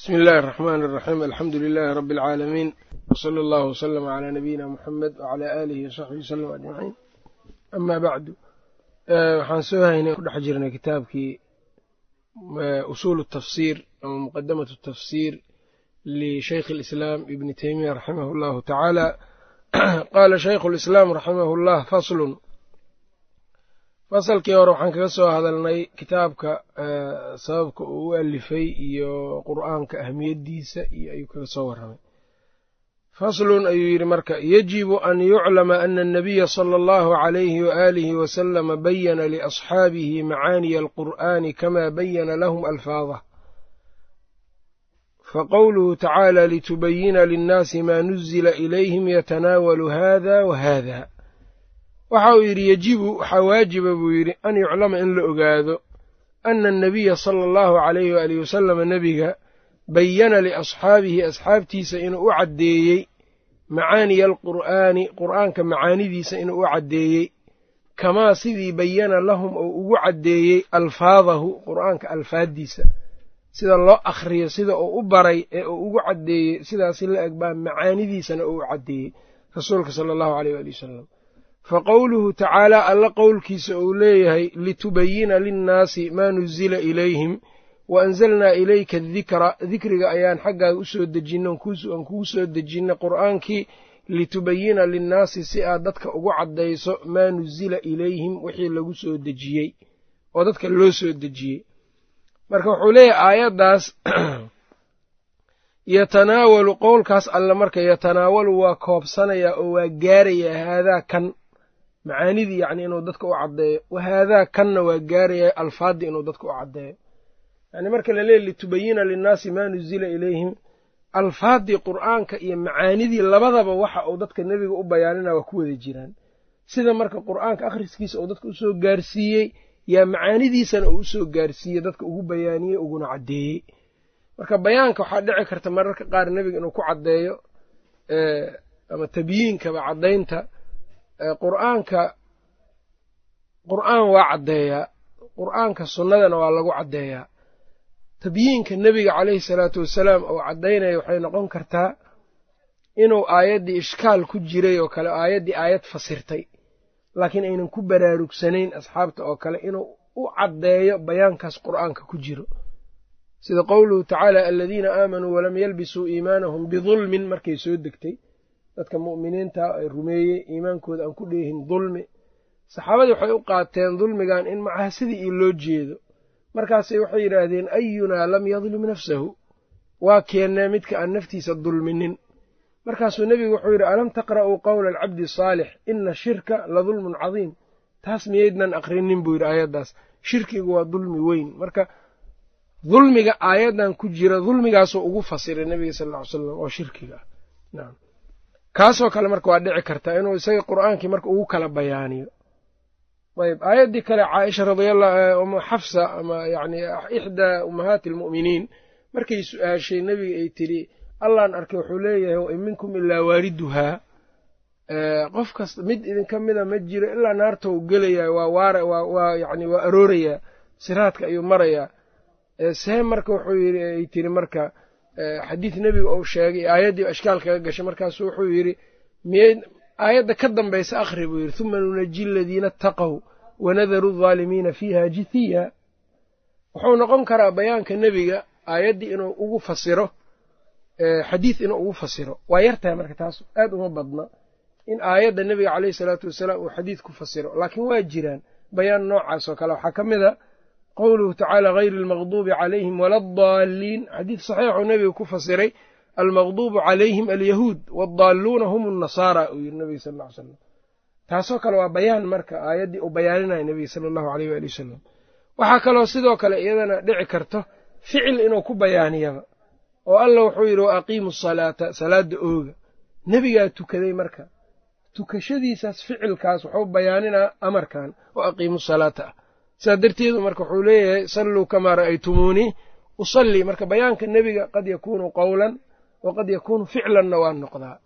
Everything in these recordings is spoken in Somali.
bismi illaahi araxmaani araxiim alxamdu lilaahi rabbi alcaalamiin wsala allahu waslama calaa nabiyina muxamed wacalaa aalihi wasaxbihi wasalama ajmaciin amaa bacdu eh, waxaan soo haynay ku dhex jirnay kitaabkii eh, usuulu tafsiir ama muqadamatu tafsiir lishaykhi alislaam ibni teymiya raximahu allahu tacaala qaala shaykhu lislaam raximahu llah faslun fasalkii hore waxaan kaga soo hadalnay kitaabka sababka uu u alifay iyo qur'aanka ahmiyaddiisa iyo ayuu kaga soo warramay. Faslun ayuu yidhi marka yajibu an yuclama ana annabiya sala allahu calayhi waaalihi wasalama bayana liasxaabihi macaaniya alqur'aani kama bayana lahum alfaadah faqowluhu tacaala litubayina linnaasi maa nuzila ilayhim yatanaawalu hada wa hada waxa uu yidhi yejibu waxaa waajiba buu yidhi an yuclama in la ogaado ana annabiya sala allahu calayhi waalihi wasalama nebiga bayana liasxaabihi asxaabtiisa inuu u caddeeyey macaaniya alqur'aani qur'aanka macaanidiisa inuu u caddeeyey kamaa sidii bayana lahum oo ugu caddeeyey alfaadahu qur'aanka alfaaddiisa sida loo akhriyo sida uu u baray ee uu ugu caddeeyey sidaasi la eg baa macaanidiisana uu u caddeeyey rasuulka sala allahu aleyh waali wasalam faqowluhu tacaala alla qowlkiisa uu leeyahay litubayina linnaasi maa nuzila ilayhim wa anzalnaa ilayka adikra dikriga ayaan xaggaaga u soo dejinay aan kugu soo dejinay qur'aankii litubayina linnaasi si aad dadka ugu caddayso maa nuzila ilayhim wixii lagu soo dejiyey oo dadka loo soo dejiyey. Marka wuxuu leeyahay aayaddaas yatanaawalu qowlkaas alle marka yatanaawalu waa koobsanayaa oo waa gaarayaa haadaa kan macaanidii yacni inuu dadka u caddeeyo. Wa haadaa kanna waa gaarayaa alfaaddii inuu dadka u caddeeyo. Yacni marka la leeya litubayina linnaasi maa nuzila ilayhim. Alfaaddii qur'aanka iyo macaanidii labadaba waxa uu dadka nebiga u bayaanina waa ku wada jiraan. Sida marka qur'aanka akhriskiisa uu dadka u soo gaarsiiyey yaa macaanidiisana uu u soo gaarsiiyey dadka ugu bayaaniyey uguna caddeeyey. Marka bayaanka waxaa dhici karta mararka qaar nebiga inuu ku caddeeyo ama tabyiinkaba caddaynta qur'aanka qur'aan waa caddeeyaa qur'aanka sunnadana waa lagu caddeeyaa tabyiinka nebiga caleyhi salaatu wasalaam oo caddaynaya waxay noqon kartaa inuu aayaddii ishkaal ku jiray oo kale aayaddii aayad fasirtay. Laakiin aynan ku baraarugsanayn asxaabta oo kale inuu u caddeeyo bayaankaas qur'aanka ku jiro. Sida qowluhu tacaala aladiina aamanuu walam yalbisuu iimaanahum bidulmin markay soo degtay dadka mu'miniinta ay rumeeyey iimaankooda aan ku dheehin dulmi. Saxaabadii waxay u qaateen dulmigan in macaha sidii io loo jeedo. Markaasay waxay yidhaahdeen ayunaa lam yadlim nafsahu? Waa keennee midka aan naftiisa dulminin. Markaasuu nebigu wuxuu yidhi alam taqra'uu qowla alcabdi saalix? Ina shirka la dulmun cadiim. Taas miyaydnan aqrinin buu yidhi aayaddaas. Shirkigu waa dulmi weyn. Marka dulmiga aayaddan ku jira dulmigaasuu ugu fasiray nebiga sal ll ly slam oo shirkiga. Ah kaasoo kale marka waa dhici kartaa inuu isaga qur'aankii marka ugu kala bayaaniyo. Ayb aayaddii kale caaisha radiallahu xafsa ama yani ixdaa ummahaati almu'miniin markay su'aashay nebiga ay tidhi allaan arkay wuxuu leeyahay wa in minkum ilaa waariduhaa. Qof kasta mid idinka mida ma jiro ilaa naartou gelayaa waa waara waa yani waa aroorayaa siraadka ayuu marayaa. See marka wuxuu yidhi ay tiri marka xadiid nebiga uu sheegay aayaddii ashkaal kaga gashay markaasu wuxuu yidhi miyay aayadda ka dambaysa akhri buu yidhi huma nunaji aladiina ataqow wanadaru aldaalimiina fiiha jithiya wuxuu noqon karaa bayaanka nebiga aayaddii inuu ugu fasiro xadiid inuu ugu fasiro. Waa yartahay marka taas aad uma badna in aayadda nebiga caleyhi salaatu wasalaam uu xadiid ku fasiro laakiin waa jiraan bayaan noocaas oo kale. Waxaa ka mid a qowluhu tacaala hayri almaqduubi calayhim wala addaaliin xadiid saxiixuu nebiga ku fasiray almaqduubu calayhim alyahuud waaldaalluuna hum annasaara uu yidhi nebiga sal ll slam taasoo kale waa bayaan marka aayaddii uu bayaaninaya nebiga sala allahu aleyh waali wasalam waxaa kaloo sidoo kale iyadana dhici karto ficil inuu ku bayaaniyaba oo alla wuxuu yidhi wa aqiimu asalaata salaadda ooga. Nebigaa tukaday marka. Tukashadiisaas ficilkaas wuxuu bayaaninaa amarkan wa aqiimu salaata ah sidaa darteedu marka wuxuu leeyahay salluu kamaa ra'aytumuunii usallii. Marka bayaanka nebiga qad yakuunu qowlan waqad yakuunu ficlanna waa noqdaa.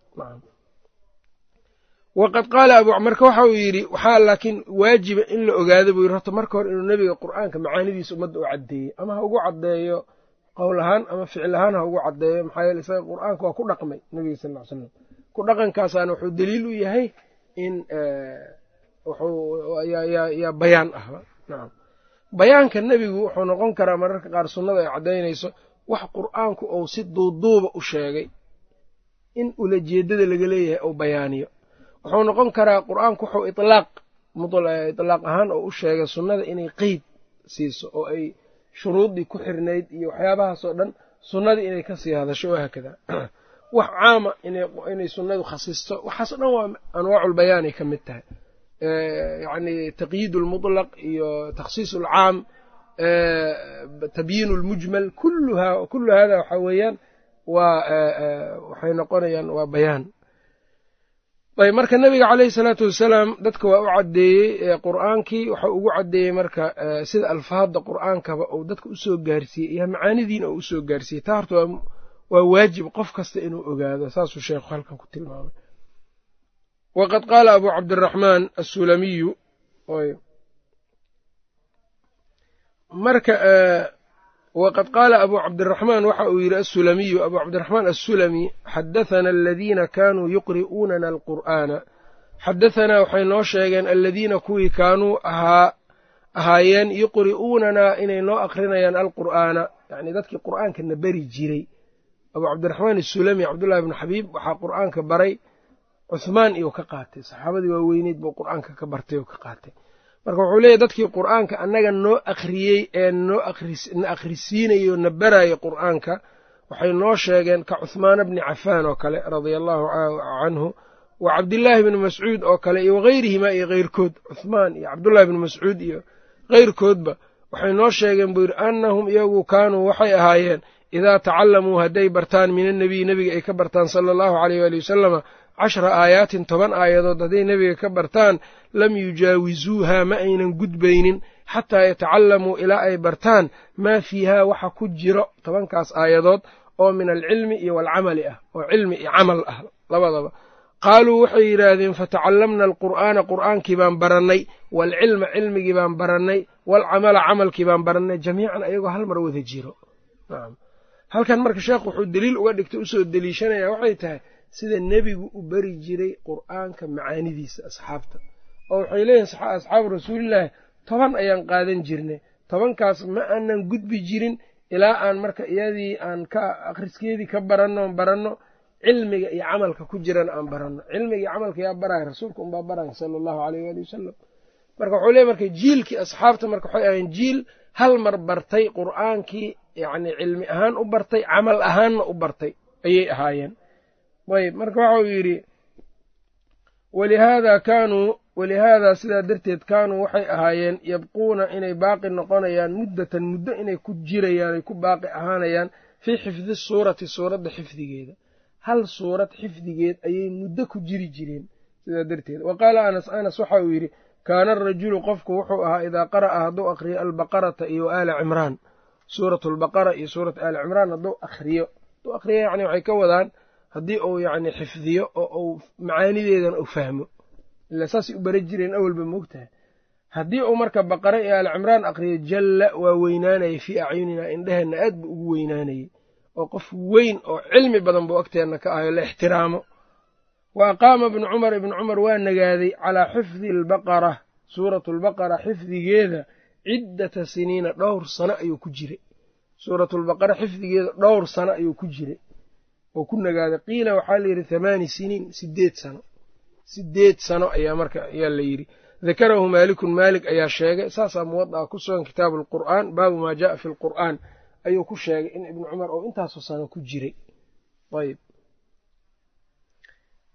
Waqad qaala marka waxa uu yidhi waxaa laakiin waajiba in la ogaado buu yidhi. Horta marka hore inuu nebiga qur'aanka macaanidiisa ummadda u caddeeyey ama ha ugu caddeeyo qowl ahaan ama ficil ahaan ha ugu caddeeyo maxaa yeele isaga qur'aanka waa ku dhaqmay nebiga sal ly slam ku dhaqankaasaana wuxuu daliil u yahay in yaa bayaan ah. nacam bayaanka nebigu wuxuu noqon karaa mararka qaar sunnada ay caddaynayso wax qur'aanku uu si duuduuba u sheegay in ulajeedada laga leeyahay uu bayaaniyo. Wuxuu noqon karaa qur'aanku wuxuu ilaaq itlaaq ahaan oo u sheegay sunnada inay qeyd siiso oo ay shuruuddii ku xirnayd iyo waxyaabahaasoo dhan sunnadii inay ka sii hadasho oo haakada wax caama inay sunnadu khasisto waxaasoo dhan waa anwaaculbayaanay ka mid tahay yacni taqyiid lmutlaq iyo takhsiis alcaam tabyiin lmujmal kulluha kullu hada waxaa weeyaan waa waxay noqonayaan waa bayaan ayb marka nabiga caleyhi salaatu wasalaam dadka waa u caddeeyey qur'aankii waxau ugu caddeeyey marka sida alfaadda qur'aankaba uu dadka u soo gaarsiiyey iyo macaanidiina uu u soo gaarsiiyey taa horta waa waajib qof kasta inuu ogaado saasuu sheekhu halkan ku tilmaamay waqad qaala abu cabdiraxmaan assulamiyu marka waqad qaala abu cabdiraxmaan waxa uu yidhi assulamiyu abu cabdiraxmaan assulami xadathana aladiina kaanuu yuqri'uunana alqur'aana xadahanaa waxay noo sheegeen aladiina kuwii kaanuu ahaa ahaayeen yuqri'uunanaa inay noo akrinayaan alqur'aana yacni dadkii qur'aankana beri jiray abu cabdiraxmaan asulami cabdullahi bnu xabiib waxaa qur'aanka baray cuhmaan iyuu ka qaatay. Saxaabadii waaweyneyd buu qur'aanka ka bartay oo ka qaatay. Marka wuxuu leeyahy dadkii qur'aanka annaga noo akhriyey ee noo na akhrisiinayo na baraayo qur'aanka waxay noo sheegeen ka cuhmaana bni cafaan oo kale radia allahu canhu wa cabdillaahi bni mascuud oo kale iyo wagayrihimaa iyo keyrkood cuhmaan iyo cabdullahi bni mascuud iyo keyrkoodba waxay noo sheegeen buu yidhi annahum iyagu kaanuu waxay ahaayeen idaa tacallamuu hadday bartaan min annebiy nebiga ay ka bartaan sala allahu aleyh waali wasalama cashra aayaatin toban aayadood hadday nebiga ka bartaan lam yujaawisuuha ma aynan gudbaynin xataa yatacalamuu ilaa ay bartaan maa fiihaa waxa ku jiro tobankaas aayadood oo min alcilmi iyo waalcamali ah oo cilmi iyo camal ah labadaba. Qaaluu waxay yidhaahdeen fatacallamna alqur'aana qur'aankii baan barannay waalcilma cilmigii baan barannay waalcamala camalkii baan barannay jamiican ayagoo hal mar wada jiro. Halkan marka sheekh wuxuu deliil uga dhigtay u soo deliishanaya waxay tahay sida nebigu u beri jiray qur'aanka macaanidiisa asxaabta. oo waxay leeyihiin asxaabu rasuulillaahi toban ayaan qaadan jirnay. Tobankaas ma aanan gudbi jirin ilaa aan marka iyadii aan ka akhriskeedii ka baranno baranno cilmiga iyo camalka ku jiran aan baranno. Cilmiga iyo camalka yaa baraya rasuulka unbaa baraya sala allahu aleyh waali wasalam marka wuxuu leey marka jiilkii asxaabta marka waxay ahayn jiil hal mar bartay qur'aankii yacni cilmi ahaan u bartay camal ahaanna u bartay ayay ahaayeen ayb marka waxau yidhi walihaada kaanuu walihaadaa sidaa darteed kaanuu waxay ahaayeen yabquuna inay baaqi noqonayaan muddatan muddo inay ku jirayaan ay ku baaqi ahaanayaan fii xifdi suurati suuradda xifdigeeda. Hal suurad xifdigeed ayay muddo ku jiri jireen sidaa darteed. Wa qaala anas anas waxa uu yidhi kaana arajulu qofku wuxuu ahaa idaa qara'a hadduu akhriyo albaqarata iyo aala cimraan. Suuratu albaqara iyo suurat aali cimraan hadduu akhriyo. Hadduu akhriyo yacni waxay ka wadaan haddii uu yacni xifdiyo oo uu macaanideedana u fahmo. Ila saasay u bara jireen awalba moogtahay. Haddii uu marka baqara iyo aali cimraan aqriyo jalla waa weynaanayay fii acyuninaa indheheenna aad buu ugu weynaanayey oo qof weyn oo cilmi badan buu agteenna ka ahayo la ixtiraamo. Wa aqaama ibnu cumar ibnu cumar waa nagaaday calaa xifdi albaqara suuratu albaqara xifdigeeda ciddata siniina dhowr sano ayuu ku jiray. Suuratulbaqara xifdigeeda dhowr sano ayuu ku jiray oo ku nagaaday qiila waxaa la yidhi thamaani siniin sideed sano. Sideed sano ayaa marka ayaa la yidhi. Dakarahu maalikun maalik ayaa sheegay. Saasaa muwada'a ku sugan kitaabu alqur'aan baabu maa ja'a fi lqur'aan ayuu ku sheegay in ibnu cumar oo intaasoo sano ku jiray. Ayb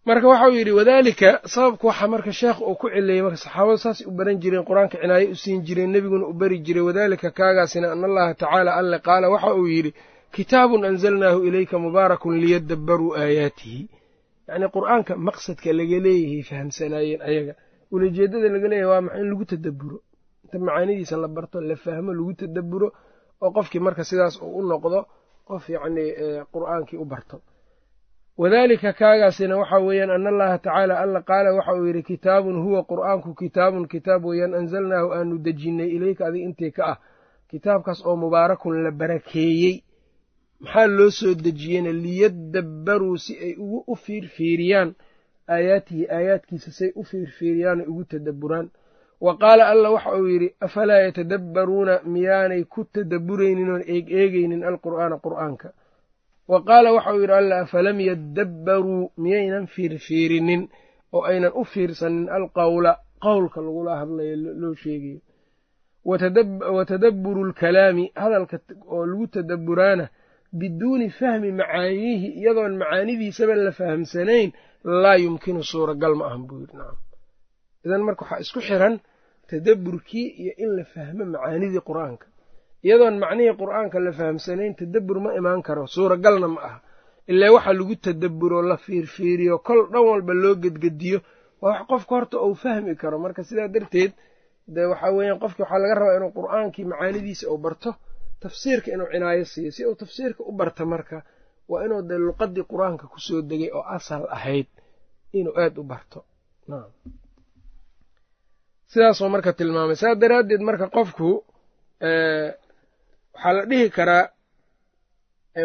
marka waxau yidhi wadaalika sababku waxa marka sheekh uu ku cileeyey marka saxaabadu saasay u baran jireen qur'aanka cinaaye u siin jireen nebiguna u bari jiray wadaalika kaagaasina ana allaha tacaala alle qaala. Waxa uu yidhi kitaabun anzalnaahu ilayka mubaarakun liyadabbaruu aayaatihi. Yacnii qur'aanka maqsadka laga leeyahay fahamsanaayeen ayaga ulajeeddada laga leeyahay waa maxa in lagu tadabburo? Inta macaanidiisa la barto la fahmo lagu tadabburo oo qofkii marka sidaas uu u noqdo qof yacnii qur'aankii u barto. Wadaalika kaagaasina waxa weeyaan ana allaha tacaala alla qaala waxa uu yidhi kitaabun huwa qur'aanku kitaabun kitaab weeyaan anzalnaahu aanu dejinnay ilayka adiga intii ka ah. Kitaabkaas oo mubaarakun la barakeeyey maxaa loo soo dejiyeyna liyadabbaruu si ay ugu u fiirfiiriyaan aayaatihi aayaadkiisa say u fiirfiiriyaan ugu tadabburaan. Wa qaala alla waxa uu yidhi afalaa yatadabbaruuna? Miyaanay ku tadabburaynin oon eeg eegaynin alqur'aana qur'aanka. Wa qaala waxa uu yidhi alla afalam yadabbaruu? Miyaynan fiirfiirinin oo aynan u fiirsanin alqawla? Qowlka lagula hadlayo loo sheegayo. Wa tadabburu hadalka oo lagu tadabburaana biduuni fahmi macaaniihi iyadoon macaanidiisaba la fahamsanayn laa yumkinu suuragal ma ahan buu yidhi. Nacam idan marka waxaa isku xiran tadabburkii iyo in la fahmo macaanidii qur'aanka. Iyadoon macnihii qur'aanka la fahamsanayn tadabbur ma imaan karo suuragalna ma aha. Ilaa waxa lagu tadabburo la fiirfiiriyo kol dhan walba loo gedgediyo. Waa wax qofka horta uu fahmi karo. Marka sidaa darteed de waxaa weeyaan qofki waxaa laga rabaa inuu qur'aankii macaanidiisa uu barto tafsiirka inuu cinaayo siiyo. Si uu tafsiirka u barta marka waa inuu dee luqadii qur'aanka ku soo degay oo asal ahayd inuu aada u barto. Sidaasoo marka tilmaamay. Saas daraaddeed marka qofku waxaa la dhihi karaa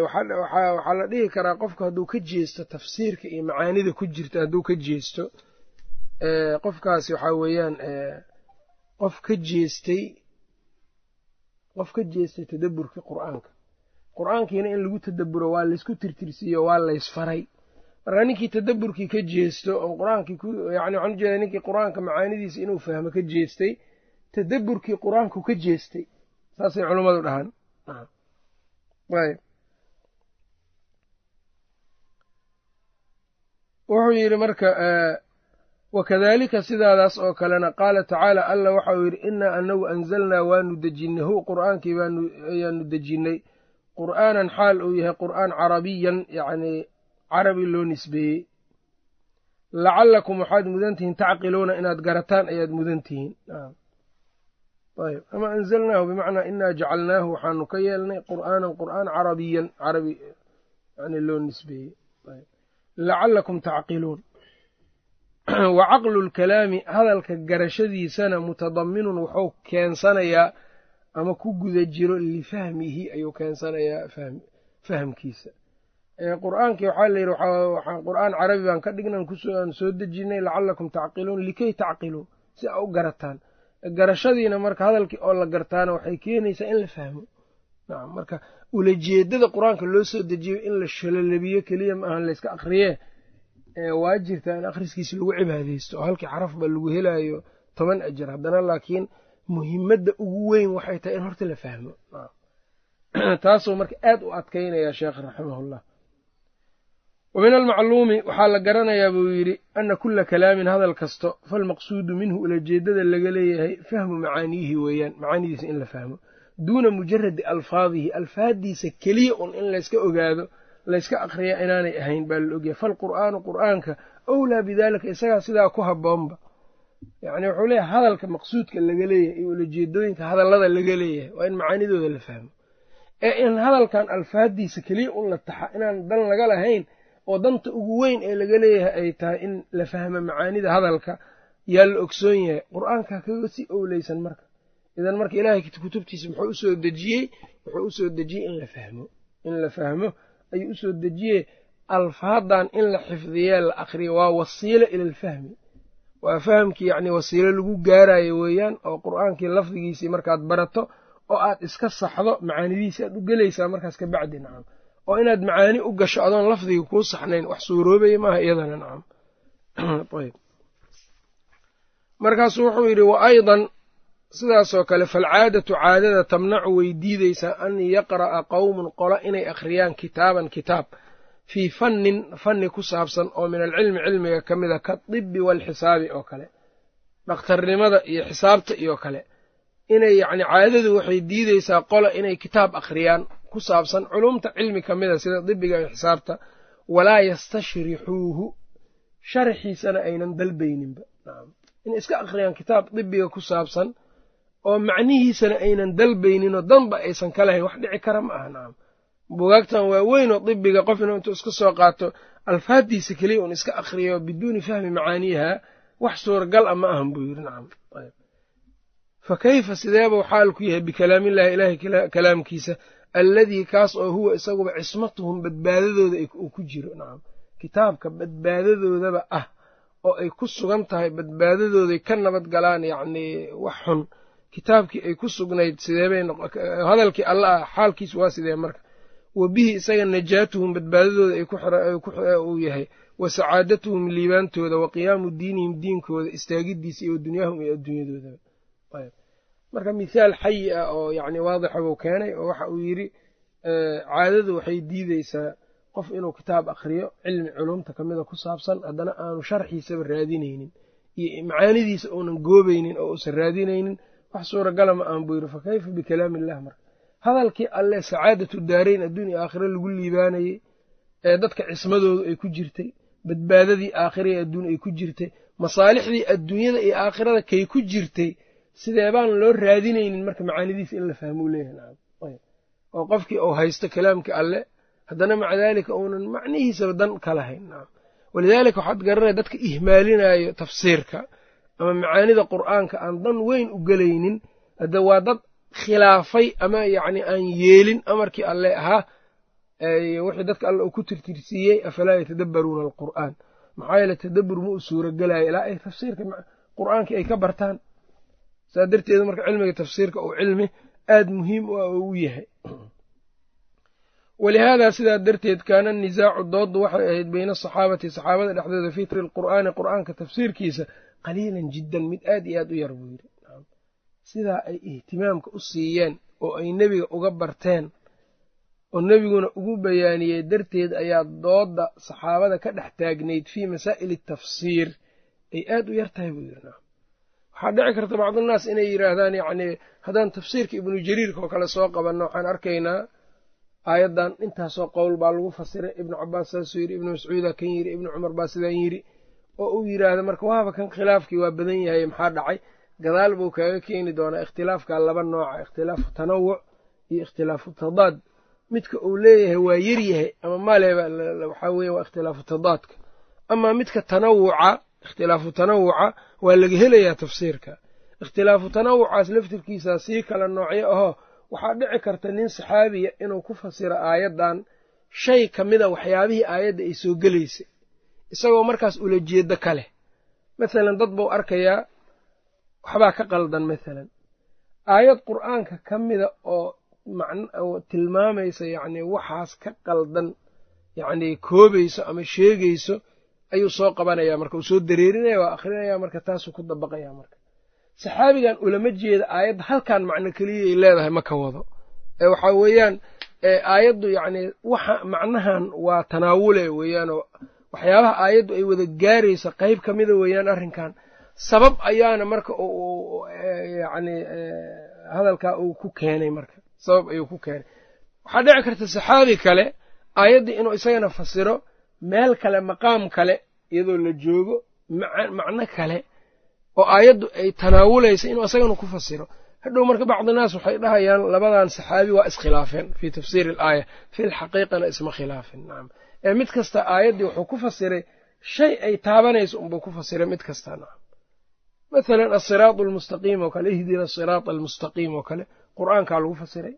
waxaa la dhihi karaa qofku hadduu ka jeesto tafsiirka iyo macaanida ku jirta hadduu ka jeesto qofkaasi waxaa weeyaan qof ka jeestay qof ka jeestay tadabburkii qur'aanka. Qur'aankiina in lagu tadabburo waa laysku tirtirsiiyo waa laysfaray marka ninkii tadabburkii ka jeesto oo qur'aankii yani waxaan ujeeda ninkii qur'aanka macaanidiisa inuu fahmo ka jeestay tadabburkii qur'aanku ka jeestay. Saasay culummadu dhahaan. Wuxuu yidhi marka wakadaalika sidaadaas oo kalena qaala tacaala alla waxau yidhi innaa anagu anzalnaa waanu dejinnay hu qur'aankii ayaanu dejinnay qur'aanan xaal uu yahay qur'aan carabiyan yacnii carabi loo nisbeeyey lacallakum waxaad mudan tihiin tacqiluuna inaad garataan ayaad mudan tihiin ayb ama anzalnaahu bimacnaa inaa jacalnaahu waxaanu ka yeelnay qur'aanan qur'aan carabiyan carabi yani loo nisbeeyey lacallakum tacqiluun wa caqlu lkalaami hadalka garashadiisana mutadaminun wuxuu keensanayaa ama ku guda jiro lifahmihi ayuu keensanayaa fahamkiisa. Qur'aankii waxaa la yidhi qur'aan carabi baan ka dhignan aan soo dejinay lacallakum tacqiluun likay tacqiluu si a u garataan. Garashadiina marka hadalkii oo la gartaana waxay keenaysaa in la fahmo. Nacam marka ulajeedada qur'aanka loo soo dejiyo in la shalalabiyo keliya ma ahan layska akriye waa jirtaa in akhriskiisa lagu cibaadeysto oo halkii xarafba lagu helayo toban ajar. Haddana laakiin muhimadda ugu weyn waxay tahay in horta la fahmo. Taasuu marka aad u adkaynaya sheekh raximahullah. Wa min almacluumi waxaa la garanayaa buu yidhi ana kula kalaamin hadal kasto falmaqsuudu minhu ulajeedada laga leeyahay fahmu macaaniihi weeyaan. Macaanidiisa in la fahmo. Duuna mujaradi alfaadihi alfaaddiisa keliya un in layska ogaado layska akriya inaanay ahayn baa la ogyahay. Falqur'aanu qur'aanka owlaa bidaalika isagaa sidaa ku habboonba. Yacni wuxuu leeyahay hadalka maqsuudka laga leeyahay iyo ulajeedooyinka hadallada laga leeyahay waa in macaanidooda la fahmo. Ee in hadalkan alfaaddiisa keliya un la taxa inaan dan laga lahayn oo danta ugu weyn ee laga leeyahay ay tahay in la fahmo macaanida hadalka yaa la ogsoon yahay. Qur'aanka kaga sii owleysan marka. Idan marka ilaahay kutubtiisa muxuu u soo dejiyey? Wuxuu u soo dejiyey in la fahmo. In la fahmo ayuu u soo dejiyey alfaadan in la xifdiyee la akriyo waa wasiilo ila alfahmi. Waa fahamkii yacni wasiilo lagu gaarayo weeyaan oo qur'aankii lafdigiisii markaad barato oo aad iska saxdo macaanidiisi aad u gelaysaa markaas ka bacdi nacam oo inaad macaani u gasho adoon lafdiga kuu saxnayn wax suuroobaya maaha iyadana nacam ayb markaasuu wuxuu yidhi wa aydan sidaasoo kale falcaadatu caadada tamnacu way diideysaa an yaqra'a qowmun qola inay akhriyaan kitaaban kitaab fii fannin fanni ku saabsan oo min alcilmi cilmiga ka mida kadibbi waalxisaabi oo kale dhakhtarnimada iyo xisaabta iyo kale. Inay yacni caadadu waxay diideysaa qola inay kitaab akhriyaan ku saabsan culumta cilmi ka mida sida dibiga iyo xisaabta walaa yastashrixuuhu sharaxiisana aynan dalbayninba. Inay iska akhriyaan kitaab dibiga ku saabsan oo macnihiisana aynan dalbayninoo danba aysan ka lahayn wax dhici kara ma aha nacam bugaagtan waa weyn oo dibiga qof inuu intuu iska soo qaato alfaaddiisa keliya uun iska akhriyo biduuni fahmi macaaniiha wax suuragal a ma ahan buu yidhi nacam fa kayfa sideebuu xaalku yahay bikalaamillahi ilaahay kalaamkiisa alladii kaas oo huwa isaguba cismatuhum badbaadadooda uu ku jiro nacam kitaabka badbaadadoodaba ah oo ay ku sugan tahay badbaadadooday ka nabad galaan yacnii wax xun kitaabkii ay ku sugnayd sideebay hadalkii alla ah xaalkiisu waa sidee marka? Wa bihi isaga najaatuhum badbaadadooda uu yahay. Wa sacaadatuhum liibaantooda. Wa qiyaamu diinihim diinkooda istaagidiisa iyo dunyaahum iyo adduunyadoodaba marka mithaal xayi ah oo yacni waadixa buu keenay oo waxa uu yidhi caadadu waxay diideysaa qof inuu kitaab akhriyo cilmi culumta ka mida ku saabsan haddana aanu sharxiisaba raadinaynin. Iyo macaanidiisa uunan goobaynin oo uusan raadinaynin wax suuragala ma aan buu yidhi fa kayfa bikalaami illah? Marka hadalkii alle sacaadatu daarayn adduunya aakhire lagu liibaanayey ee dadka cismadoodu ay ku jirtay badbaadadii aakhira ee adduun ay ku jirtay masaalixdii adduunyada iyo aakhirada kay ku jirtay sidee baan loo raadinaynin? Marka macaanidiisa in la fahmuu leeyahay. Oo qofkii uu haysto kalaamka alle haddana maca daalika uunan macnihiisaba dan ka lahayn. Nacam walidaalika waxaad garanaya dadka ihmaalinayo tafsiirka ama macaanida qur'aanka aan dan weyn u gelaynin hadda waa dad khilaafay ama yacni aan yeelin amarkii alle ahaa wixii dadka alle uu ku tirtirsiiyey afalaa yatadabbaruuna alqur'aan? Maxaa yeele tadabbur ma u suuragelayo ilaa ay tafsiirka qur'aankii ay ka bartaan. Saa darteeda marka cilmiga tafsiirka uu cilmi aad muhiim u ah oo u yahay. Walihaada sidaa darteed kaana nisaacu dooddu waxay ahayd bayna asaxaabati saxaabada dhexdooda fi tiri lqur'aani qur'aanka tafsiirkiisa qaliilan jiddan mid aad iyo aad u yar buu yidhi. Sidaa ay ihtimaamka u siiyeen oo ay nebiga uga barteen oo nebiguna ugu bayaaniyey darteed ayaa doodda saxaabada ka dhex taagnayd fii masaa'ili tafsiir ay aad u yar tahay buu yidhi. Waxaa dhici karta bacdunaas inay yidhaahdaan yacnii haddaan tafsiirka ibnu jariirka oo kale soo qabanno waxaan arkaynaa aayaddan intaasoo qowl baa lagu fasiray. Ibnu cabaas saasuu yidhi ibnu mascuuda kan yidhi ibnu cumar baa sidaan yidhi oo uu yidhaahda marka waaba kan khilaafkii waa badan yahay maxaa dhacay? Gadaal buu kaaga keeni doonaa ikhtilaafka laba nooca ikhtilaafu tanawuc iyo ikhtilaafu tadaad. Midka uu leeyahay waa yaryahay ama maleba waxaa weeye waa ikhtilaafu tadaadka. Amaa midka tanawuca ikhtilaafu tanawuca waa laga helayaa tafsiirka. Ikhtilaafu tanawucaas laftirkiisaa sii kala noocyo ahoo waxaa dhici karta nin saxaabiya inuu ku fasiro aayaddan. Shay ka mida waxyaabihii aayadda ay soo gelaysay isagoo markaas ula jeedo ka leh masalan dad buu arkayaa waxbaa ka qaldan masalan aayad qur'aanka ka mida oo oo tilmaamaysa yacnii waxaas ka qaldan yacnii koobayso ama sheegayso ayuu soo qabanaya marka. Uu soo dareerinaya waa akhrinaya marka taasuu ku dabaqaya marka. Saxaabigan ulama jeeda aayadda halkan macno keliyay leedahay ma ka wado. Ee waxaa weeyaan aayaddu yacnii waxa macnahan waa tanaawule weeyaanoo waxyaabaha aayaddu ay wada gaarayso qayb ka mida weeyaan arrinkan. Sabab ayaana marka yacni hadalkaa uu ku keenay marka. Sabab ayuu ku keenay. Waxaa dhici karta saxaabi kale aayaddii inuu isagana fasiro meel kale maqaam kale iyadoo la joogo macno kale oo aayaddu ay tanaawulaysa inuu isagana ku fasiro. Hadhow marka bacdinaas waxay dhahayaan labadan saxaabi waa iskhilaafeen fii tafsiiri alaaya. Fi lxaqiiqana isma khilaafin nacam ee mid kasta aayaddii wuxuu ku fasiray shay ay taabanayso unbuu ku fasiray mid kasta nacam mathalan asiraatu almustaqiim oo kale ihdina asiraata almustaqiim oo kale qur'aankaa lagu fasiray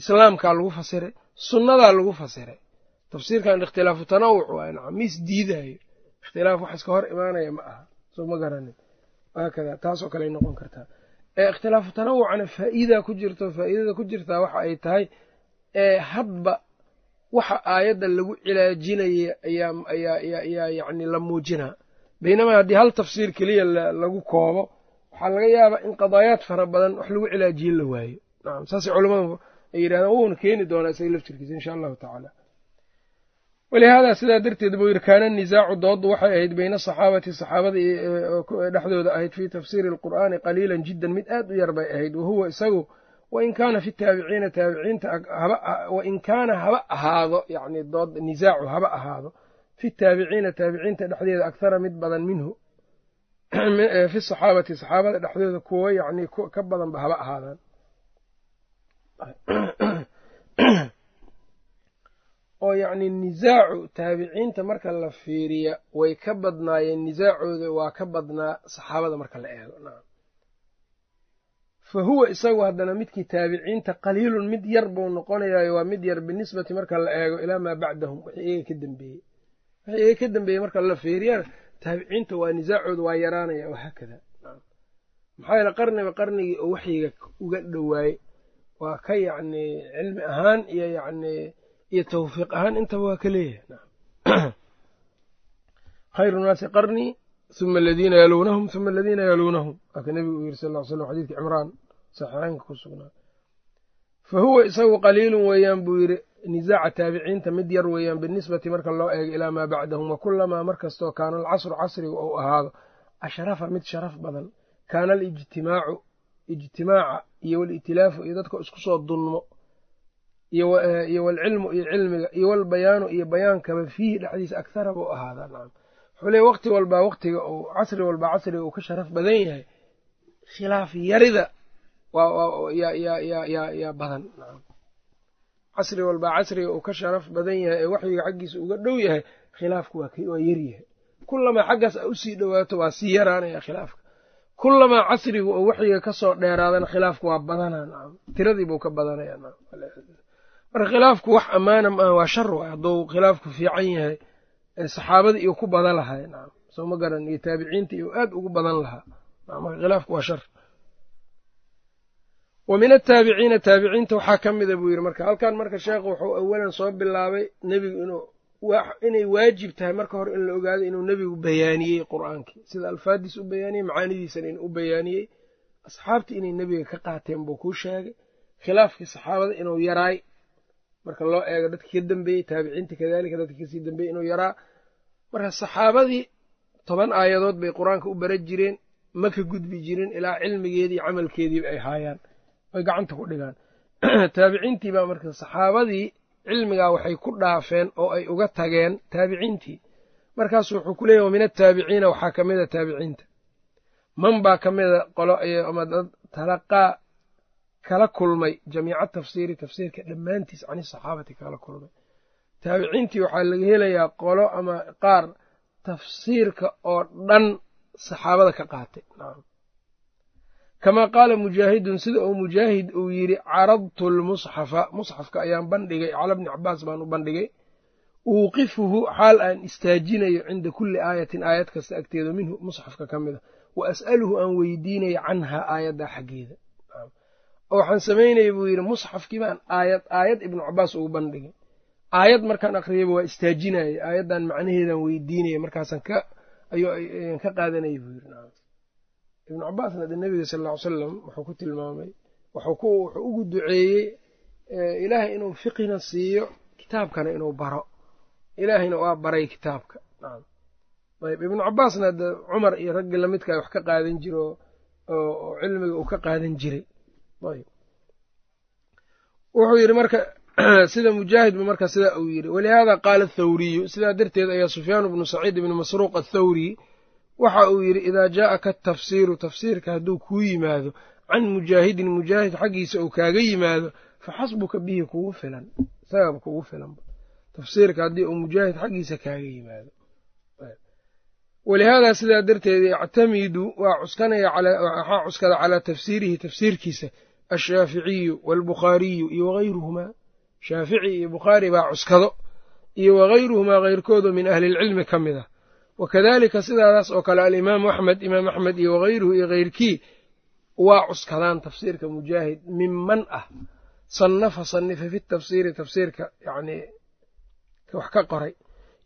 islaamkaa lagu fasiray sunnadaa lagu fasiray. Tafsiirkan ikhtilaafu tanawuc waay nacam mis diidaayo. Ikhtilaaf wax iska hor imaanaya ma aha soo ma garanin. Haakada taasoo kale ay noqon kartaa. Ikhtilaafu tanawucana faa'iidaa ku jirto faa'iidada ku jirtaa waxa ay tahay hadba waxa aayadda lagu cilaajinaya ayaa yacni la muujinaa baynamaa haddii hal tafsiir keliya lagu koobo waxaa laga yaabaa in qadaayaad fara badan wax lagu cilaajiye la waayo. Nacam saasay culamadu ay yidhahdaan wuuna keeni doonaa isaga laftirkiisa insha allahu tacaala. Walihaada sidaa darteed buu yidhi kaana nisaacu dooddu waxay ahayd bayna asaxaabati saxaabada dhexdooda ahayd fii tafsiiri alqur'aani qaliilan jiddan mid aad u yar bay ahayd wahuwa isagu wain kaana fi taabiciina taabiciinta wain kaana haba ahaado yani dood nisaacu haba ahaado fi taabiciina taabiciinta dhexdeeda akhara mid badan minhu fi saxaabati saxaabada dhexdooda kuwo yacni ka badanba haba ahaadaan oo yacni nisaacu taabiciinta marka la fiiriya way ka badnaayeen nisaacooda waa ka badnaa saxaabada marka la eego fa huwa isagu haddana midkii taabiciinta qaliilun mid yar buu noqonayaayo waa mid yar binisbati marka la eego ilaa maa bacdahum. Wixii iyaga ka dambeeyey. Wixii iyaga ka dambeeyey marka la fiiriyana taabiciinta waa nisaacooda waa yaraanaya wahaakada maxaa yeele qarniba qarnigii oo waxyiga uga dhowaayey waa ka yacni cilmi ahaan iyo yacni iyo tawfiiq ahaan intaba waa ka leeyahay. Khayru naasi qarnii uma aladiina yaluunahum uma aladiina yaluunahum waaka nebigu uu yiri sal slam xadiidka cimraan saxiixeynka ku sugnaa fa huwa isagu qaliilun weeyaan buu yidhi nisaaca taabiciinta mid yar weeyaan binisbati marka loo eego ilaa maa bacdahum wa kulamaa mar kastoo kaana alcasru casriga ou ahaado ashrafa mid sharaf badan kaana alijtimaacu ijtimaaca iyo walitilaafu iyo dadka isku soo dunmo iyo walcilmu iyo cilmiga iyo walbayaanu iyo bayaankaba fiihi dhexdiisa akhara buu ahaadaa nacam leey waqti walbaa waqtiga uu casri walbaa casriga uu ka sharaf badan yahay. Khilaaf yarida yaa badan. Casri walbaa casriga uu ka sharaf badan yahay ee waxyiga xaggiisa uga dhow yahay khilaafku waa yaryahay kulamaa xaggaas a u sii dhowaato waa sii yaraanaya khilaafka. Kulamaa casrigu oo waxyiga ka soo dheeraadana khilaafku waa badanaa. Nacam tiradiibuu ka badanaya marka khilaafku wax ammaana maaha waa shar waay hadduu khilaafku fiican yahay saxaabada iyo ku badan lahay nacam soo ma garan iyo taabiciinta iyo aad ugu badan lahaa. Marka khilaafku waa shar. Wa min ataabiciina taabiciinta waxaa ka mida buu yidhi. Marka halkan marka sheekhu wuxuu awalan soo bilaabay nebigu inuu inay waajib tahay marka hore in la ogaado inuu nebigu bayaaniyey qur'aankii. Sida alfaadiis u bayaaniyey macaanidiisana in u bayaaniyey. Asxaabtii inay nebiga ka qaateen buu kuu sheegay. Khilaafkii saxaabada inuu yaraay marka loo eego dadkii ka dambeeyey taabiciinta kadalika dadkii ka sii dambeeyey inuu yaraa. Marka saxaabadii toban aayadood bay qur'aanka u bara jireen ma ka gudbi jirin ilaa cilmigeedii camalkeediiba ay haayaan ay gacanta ku dhigaan. Taabiciintii baa marka saxaabadii cilmigaa waxay ku dhaafeen oo ay uga tageen taabiciintii. Markaasu wuxuu ku leeyahy min ataabiciina waxaa ka mida taabiciinta. Man baa ka mida qolo ama dad talaqaa kala kulmay jamiica tafsiiri tafsiirka dhammaantiis cani saxaabati kala kulmay. Taabiciintii waxaa laga helayaa qolo ama qaar tafsiirka oo dhan saxaabada ka qaatay. Kamaa qaala mujaahidun sida uu mujaahid uu yidhi caradtu lmusxafa musxafka ayaan bandhigay cala bni cabaas baan u bandhigay. Uuqifuhu xaal aan istaajinayo cinda kulli aayatin aayad kasta agteeda minhu musxafka ka mid a wa as'aluhu aan weydiinayo canhaa aayaddaa xaggeeda oo waxaan samaynaya buu yidhi musxafkii baan aayad aayad ibnu cabaas ugu bandhigay. Aayad markaan akhriyaba waa istaajinaya aayaddan macnaheedaan weydiinaya markaasaan ka ayaan ka qaadanaya buu yidhi ibnu cabaasna de nebiga sal alla ly salam wuxuu ku tilmaamay wuxuu ugu duceeyey ilaahay inuu fiqina siiyo kitaabkana inuu baro. Ilaahayna waa baray kitaabka. Ayb ibnu cabaasna de cumar iyo raggii lamidka wax ka qaadan jiro oo cilmiga uu ka qaadan jiray wuxuu yidhi marka sida mujaahidba marka sidaa uu yidhi walihaada qaala athawriyu sidaa darteed ayaa sufyaan bnu saciid ibni masruuq athawri waxa uu yidhi idaa jaa'aka atafsiiru tafsiirka hadduu kuu yimaado can mujaahidin mujaahid xaggiisa uu kaaga yimaado fa xasbuka bihi kugu filan. Isagaba kugu filanba tafsiirka haddii uu mujaahid xaggiisa kaaga yimaado. Walihaadaa sidaa darteed yactamidu waa cuskanaya waxaa cuskada calaa tafsiirihi tafsiirkiisa ashaaficiyu waalbukhaariyu iyo wagayruhumaa shaafici iyo bukhaari baa cuskado iyo wagayruhumaa keyrkoodu min ahlilcilmi ka mid ah wakadalika sidaadaas oo kale alimaamu axmed imaam axmed iyo wagayruhu iyo keyrkii waa cuskadaan tafsiirka mujaahid minman ah sannafa sannifa fi tafsiiri tafsiirka yani wax ka qoray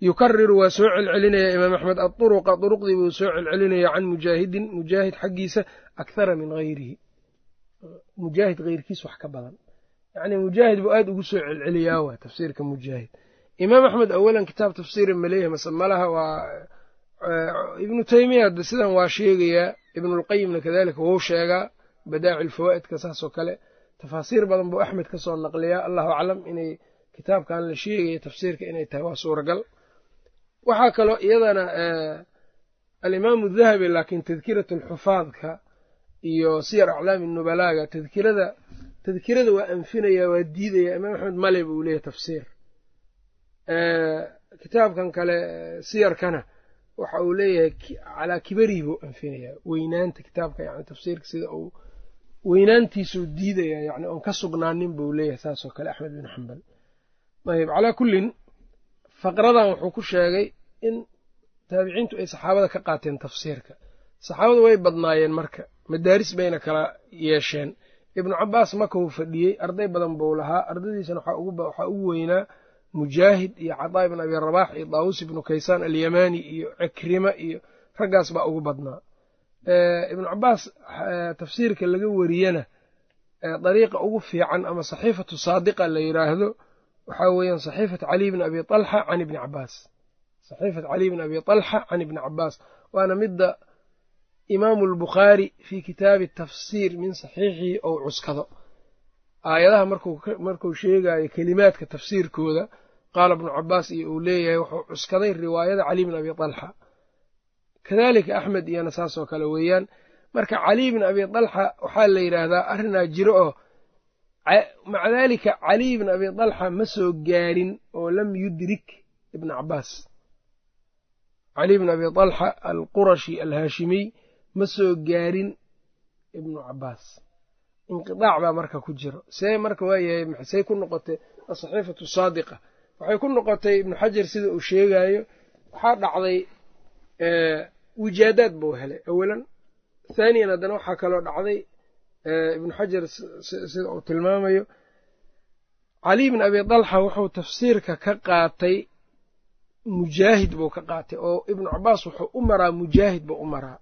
yukariru waa soo celcelinaya imaam axmed aduruqa duruqdii buu soo celcelinaya can mujaahidin mujaahid xaggiisa akhara min hayrihi mujaahid keyrkiis wax ka badan. Yacni mujaahid buu aada ugu soo celceliyaa waa tafsiirka mujaahid. Imaam axmed awalan kitaab tafsiira maleeyahay mase malaha waa ibnu teymiya sidan waa sheegayaa ibnulqayimna kadalika wuu sheegaa badaaci lfawaa'idka saasoo kale. Tafaasiir badan buu axmed ka soo naqliyaa allahu aclam inay kitaabkan la sheegaya tafsiirka inay tahay waa suuragal. Waxaa kaloo iyadana alimaamu dahabi laakiin tadkiratu alxufaadka iyo siyar aclaami nubalaaga tadkirada tadkirada waa anfinaya waa diidaya. Imaam axmed male buu leeyahy tafsiir. Kitaabkan kale siyarkana waxa uu leeyahay calaa kibarihi buu anfinayaa. Weynaanta kitaabka yani tafsiirka sida uu weynaantiisuu diidaya yani oon ka sugnaanin buu leeyahay saasoo kale axmed bin xambal ayb calaa kullin faqradan wuxuu ku sheegay in taabiciintu ay saxaabada ka qaateen tafsiirka. Saxaabadu way badnaayeen marka madaaris bayna kala yeesheen. Ibnu cabaas maka uu fadhiyey arday badan buu lahaa. Ardaydiisana waxaa ugu weynaa mujaahid iyo cadaa ibn abi rabax iyo daawus ibnu kaysaan alyamani iyo cikrima iyo raggaas baa ugu badnaa. Ibnu cabaas tafsiirka laga wariyana dariiqa ugu fiican ama saxiifatu saadiqa la yidhaahdo waxaa weeyaan saxiifat caliy bni abi alxa can ibni cabaas saxiifat caliy bni abi talxa can ibni cabaas waana midda imaamu albukhaari fii kitaabi tafsiir min saxiixihi ou cuskado. Aayadaha markuu sheegayo kelimaadka tafsiirkooda qaala ibnu cabaas iyo uu leeyahay wuxuu cuskaday riwaayada caliy bni abi talxa kadalika axmed iyana saasoo kale weeyaan marka caliy bni abi talxa waxaa la yidhaahdaa arrinaa jiro oo maca daalika caliy bni abi talxa ma soo gaarin oo lam yudrik ibna cabaas caliy bni abi talxa alqurashi alhaashimiy ma soo gaarin ibnu cabaas inqidaac baa marka ku jiro. See marka waayahay maxsey ku noqotay asaxiifatu saadiqa. Waxay ku noqotay ibnu xajar sida uu sheegayo waxaa dhacday wijaadaad buu helay awalan. Thaaniyan haddana waxaa kaloo dhacday ibnu xajar sida uu tilmaamayo. Caliy bn abi talxa wuxuu tafsiirka ka qaatay mujaahid buu ka qaatay oo ibnu cabaas wuxuu u maraa mujaahid buu u maraa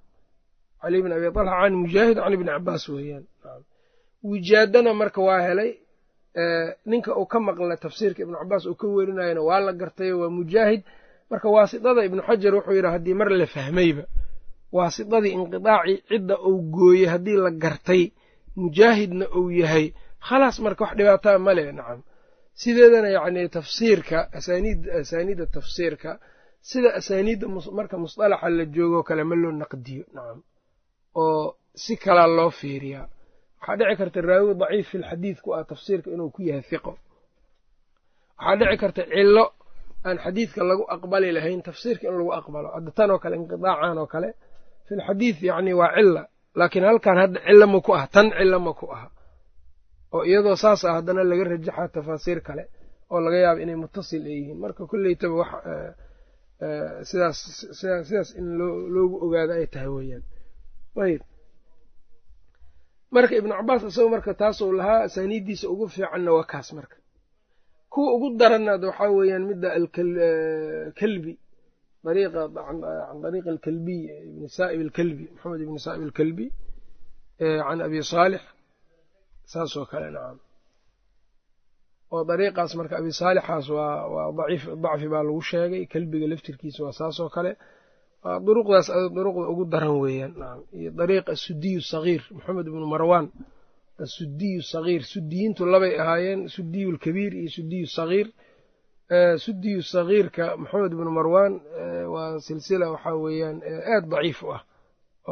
caliy bn abi talxa can mujaahid can ibni cabaas weeyaan. Wijaadana marka waa helay ninka uu ka maqla tafsiirka ibnu cabaas uu ka werinayona waa la gartayo waa mujaahid marka waasidada ibnu xajar wuxuu yidhi haddii mar la fahmayba waasidadii inqidaacii cidda uu gooyey haddii la gartay mujaahidna uu yahay khalaas marka wax dhibaataa ma leh. Nacam sideedana yacni tafsiirka asaaniid asaaniidda tafsiirka sida asaaniidda marka musطalaxa la joogoo kale ma loo naqdiyo. Nacam oo si kalaa loo fiiriyaa waxaa dhici karta raawi daciif fi lxadiid ku ah tafsiirka inuu ku yahay hiqo waxaa dhici karta cilo aan xadiidka lagu aqbali lahayn tafsiirka in lagu aqbalo. Hadda tan oo kale inqidaacan oo kale fi lxadiid yacni waa cila laakiin halkan hadda cilo ma ku ah tan cilo ma ku aha. Oo iyadoo saas ah haddana laga rajaxa tafaasiir kale oo laga yaabo inay mutasil ay yihiin. Marka kolleytaba wax sidaas sidaas in loogu ogaado ay tahay weeyaan ayb. Marka ibnu cabaas isagoo marka taasuu lahaa asaaniiddiisa ugu fiicanna waa kaas marka. Kuwa ugu daranad waxaa weeyaan midda alkalbi ariiqa can dariiqi alkalbiy ibni saa'ib alkalbi maxamed ibni saa'ib alkalbi can abi saalix saasoo kale nacam oo dariiqaas marka abi saalixaas waa waa dacfi baa lagu sheegay kalbiga laftirkiisa waa saasoo kale duruqdaas duruqda ugu daran weeyaan. Iyo dariiq asudiyu sagiir maxamed ibnu marwan asudiyu sagiir sudiyiintu labay ahaayeen sudiyu lkabiir iyo sudiyu sagiir. Sudiyu sagiirka maxamed ibnu marwan waa silsila waxaa weeyaan aad daciif u ah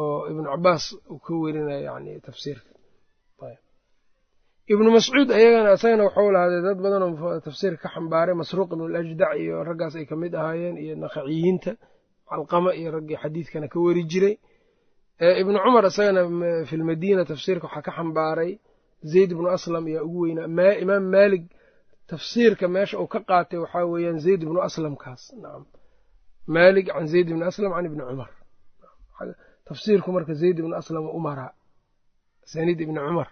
oo ibnu cabaas uu ka werinaya yani tafsiirka. Ibnu mascuud ayagana isagana waxuu lahaaday dad badanoo tafsiirka ka xambaaray masruuq ibnu lajdac iyo raggaas ay ka mid ahaayeen iyo nakaciyiinta calqama iyo raggii xadiidkana ka weri jiray. Ibnu cumar isagana fi lmadiina tafsiirka waxaa ka xambaaray zayd ibnu aslam ayaa ugu weynaa. Imaam maalik tafsiirka meesha uu ka qaatay waxaa weeyaan zayd ibnu aslamkaas. Nacam maalik can zayd ibni aslam can ibni cumar. Tafsiirku marka zayd ibnu aslam u maraa. Asaniid ibni cumar.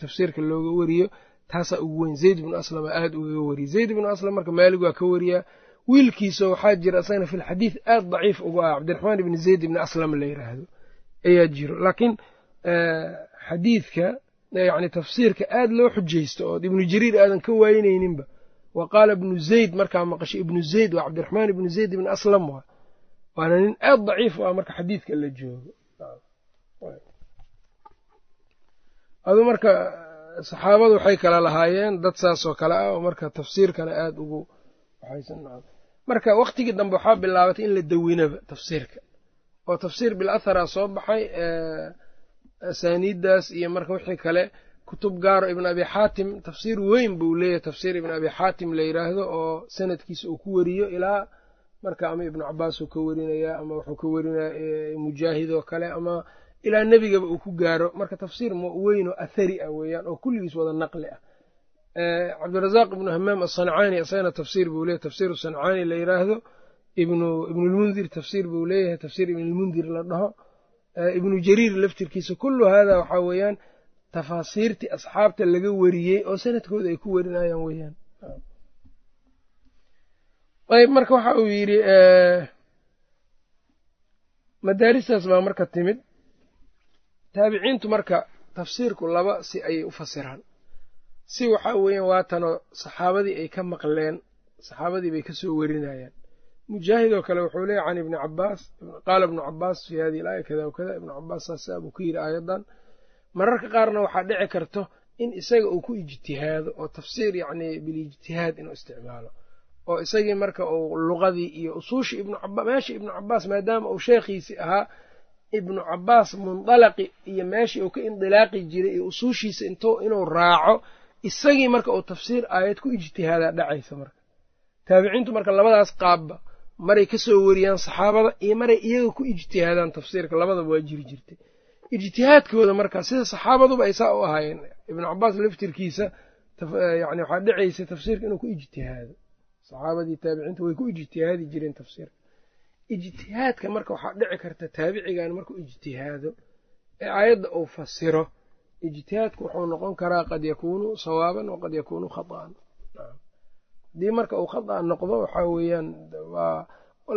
Tafsiirka looga wariyo taasaa ugu weyn. Zayd ibnu aslama aada ugaga wariyay zayd ibnu aslam marka maalig waa ka wariyaa wiilkiisa waxaa jira isagana fi lxadiid aad daciif uga ah cabdiraxmaan ibni zayd ibni aslam la yiraahdo ayaa jiro. Laakiin xadiidka yani tafsiirka aad loo xujaysto oo ibnu jariir aadan ka waayinayninba wa qaala ibnu zayd markaa maqashay ibnu zayd waa cabdiraxmaan ibnu zayd ibni aslam waa. Waana nin aad daciif u ah marka xadiidka la joogo. Adu marka saxaabadu waxay kala lahaayeen dad saasoo kale ah oo marka tafsiirkana aada ugu marka waktigii dambe waxaa bilaabatay in la dawinaba tafsiirka. Oo tafsiir bil athara soo baxay asaaniiddaas iyo marka wixii kale. Kutub gaaro ibn abi xaatim tafsiir weyn buu leeyahay. Tafsiir ibn abi xaatim la yidhaahdo oo sanadkiisa uu ku weriyo ilaa marka ama ibnu cabaas uu ka werinayaa ama wuxuu ka werinaya mujaahid oo kale ama ilaa nebigaba uu ku gaaro. Marka tafsiir weyn oo athari ah weeyaan oo kulligiis wada naqli ah cabdirazaaq ibnu hamaam asancaani isagana tafsiir buu leeyahy tafsiiru sancaani la yidhaahdo ibnulmundir tafsiir buu leeyahay. Tafsiir ibnulmundir la dhaho. Ibnu jariir laftirkiisa. Kullu haadaa waxaa weeyaan tafaasiirtii asxaabta laga wariyey oo sanadkooda ay ku warinayaan weeyaan. Ayb marka waxa uu yidhi madaaristaas baa marka timid. Taabiciintu marka tafsiirku laba si ayay u fasiraan si waxaa weeyaan waatanoo saxaabadii ay ka maqleen saxaabadii bay ka soo warinayaan. Mujaahid oo kale wuxuu leeyahy can ibni cabaas qaala ibnu cabaas fii hadihi alaaya kada wakada ibnu cabaas saasa buu ku yidhi aayadan mararka qaarna waxaa dhici karto in isaga uu ku ijtihaado oo tafsiir yacni bilijtihaad inuu isticmaalo. Oo isagii marka uu luqadii iyo usuushii ibnu caba meeshii ibnu cabaas maadaama uu sheekhiisii ahaa ibnu cabaas mundalaqi iyo meeshii uu ka indilaaqi jiray iyo usuushiisa intuu inuu raaco isagii marka uu tafsiir aayad ku ijtihaadaa dhacaysa marka. Taabiciintu marka labadaas qaabba maray ka soo wariyaan saxaabada iyo maray iyaga ku ijtihaadaan tafsiirka labadaba waa jiri jirtay. Ijtihaadkooda marka sida saxaabaduba ay saa u ahaayeen ibnu cabaas laftirkiisa yani waxaa dhicaysa tafsiirka inuu ku ijtihaado. Saxaabadii taabiciinta way ku ijtihaadi jireen tafsiirka. Ijtihaadka marka waxaa dhici karta taabicigan markuu ijtihaado ee aayadda uu fasiro ijtihaadku wuxuu noqon karaa qad yakuunu sawaaban waqad yakuunu khata'an. Haddii marka uu khata noqdo waxaa weeyaan waa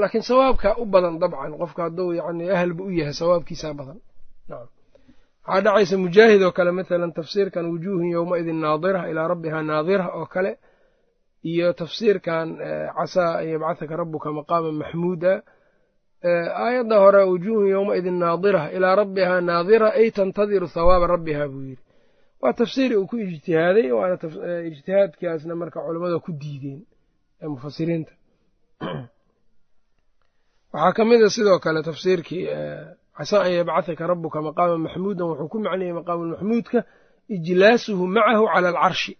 laakiin sawaabkaa u badan dabcan. Qofka hadduu yani ahalba u yahay sawaabkiisaa badan. Waxaa dhacaysa mujaahid oo kale mathalan tafsiirkan wujuuhun yowmaidin naadira ilaa rabbihaa naadira oo kale iyo tafsiirkan casaa an yabcahaka rabuka maqaaman maxmuuda aayadda hore wujuuhun yowmaidin naadira ilaa rabbihaa naadira ay tantadiru thawaaba rabbiha buu yidhi. Waa tafsiiri uu ku ijtihaaday waana ijtihaadkaasna marka culammada ku diideen ee mufasiriinta waxaa ka mid a sidoo kale tafsiirkii casaa an yabcahaka rabuka maqaaman maxmuudan wuxuu ku macnayay maqaamulmaxmuudka ijlaasuhu macahu cala alcarshi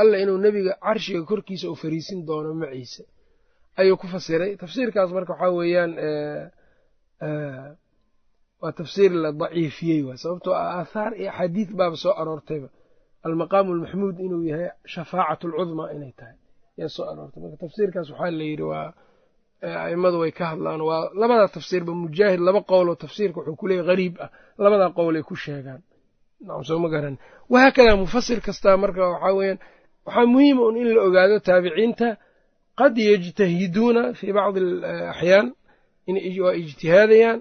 alla inuu nebiga carshiga korkiisa u fariisin doono maciisa ayuu ku fasiray. Tafsiirkaas marka waxaa weeyaan waa tafsiir la daciifiyey waay sababtoo ah aathaar iyo axaadiid baaba soo aroortayba almaqaamu almaxmuud inuu yahay shafaacatu alcudmaa inay tahay yaa soo aroortay. Marka tafsiirkaas waxaa la yidhi waa a'immadu way ka hadlaan. Waa labadaa tafsiirba mujaahid laba qowloo tafsiirka wuxuu ku leeyahy gariib ah. Labadaa qowlay ku sheegaan. Nacam soo ma garan. Wahaakadaa mufasir kastaa marka waxaa weeyaan waxaa muhiima un in la ogaado taabiciinta qad yajtahiduuna fii bacdi alaxyaan waa ijtihaadayaan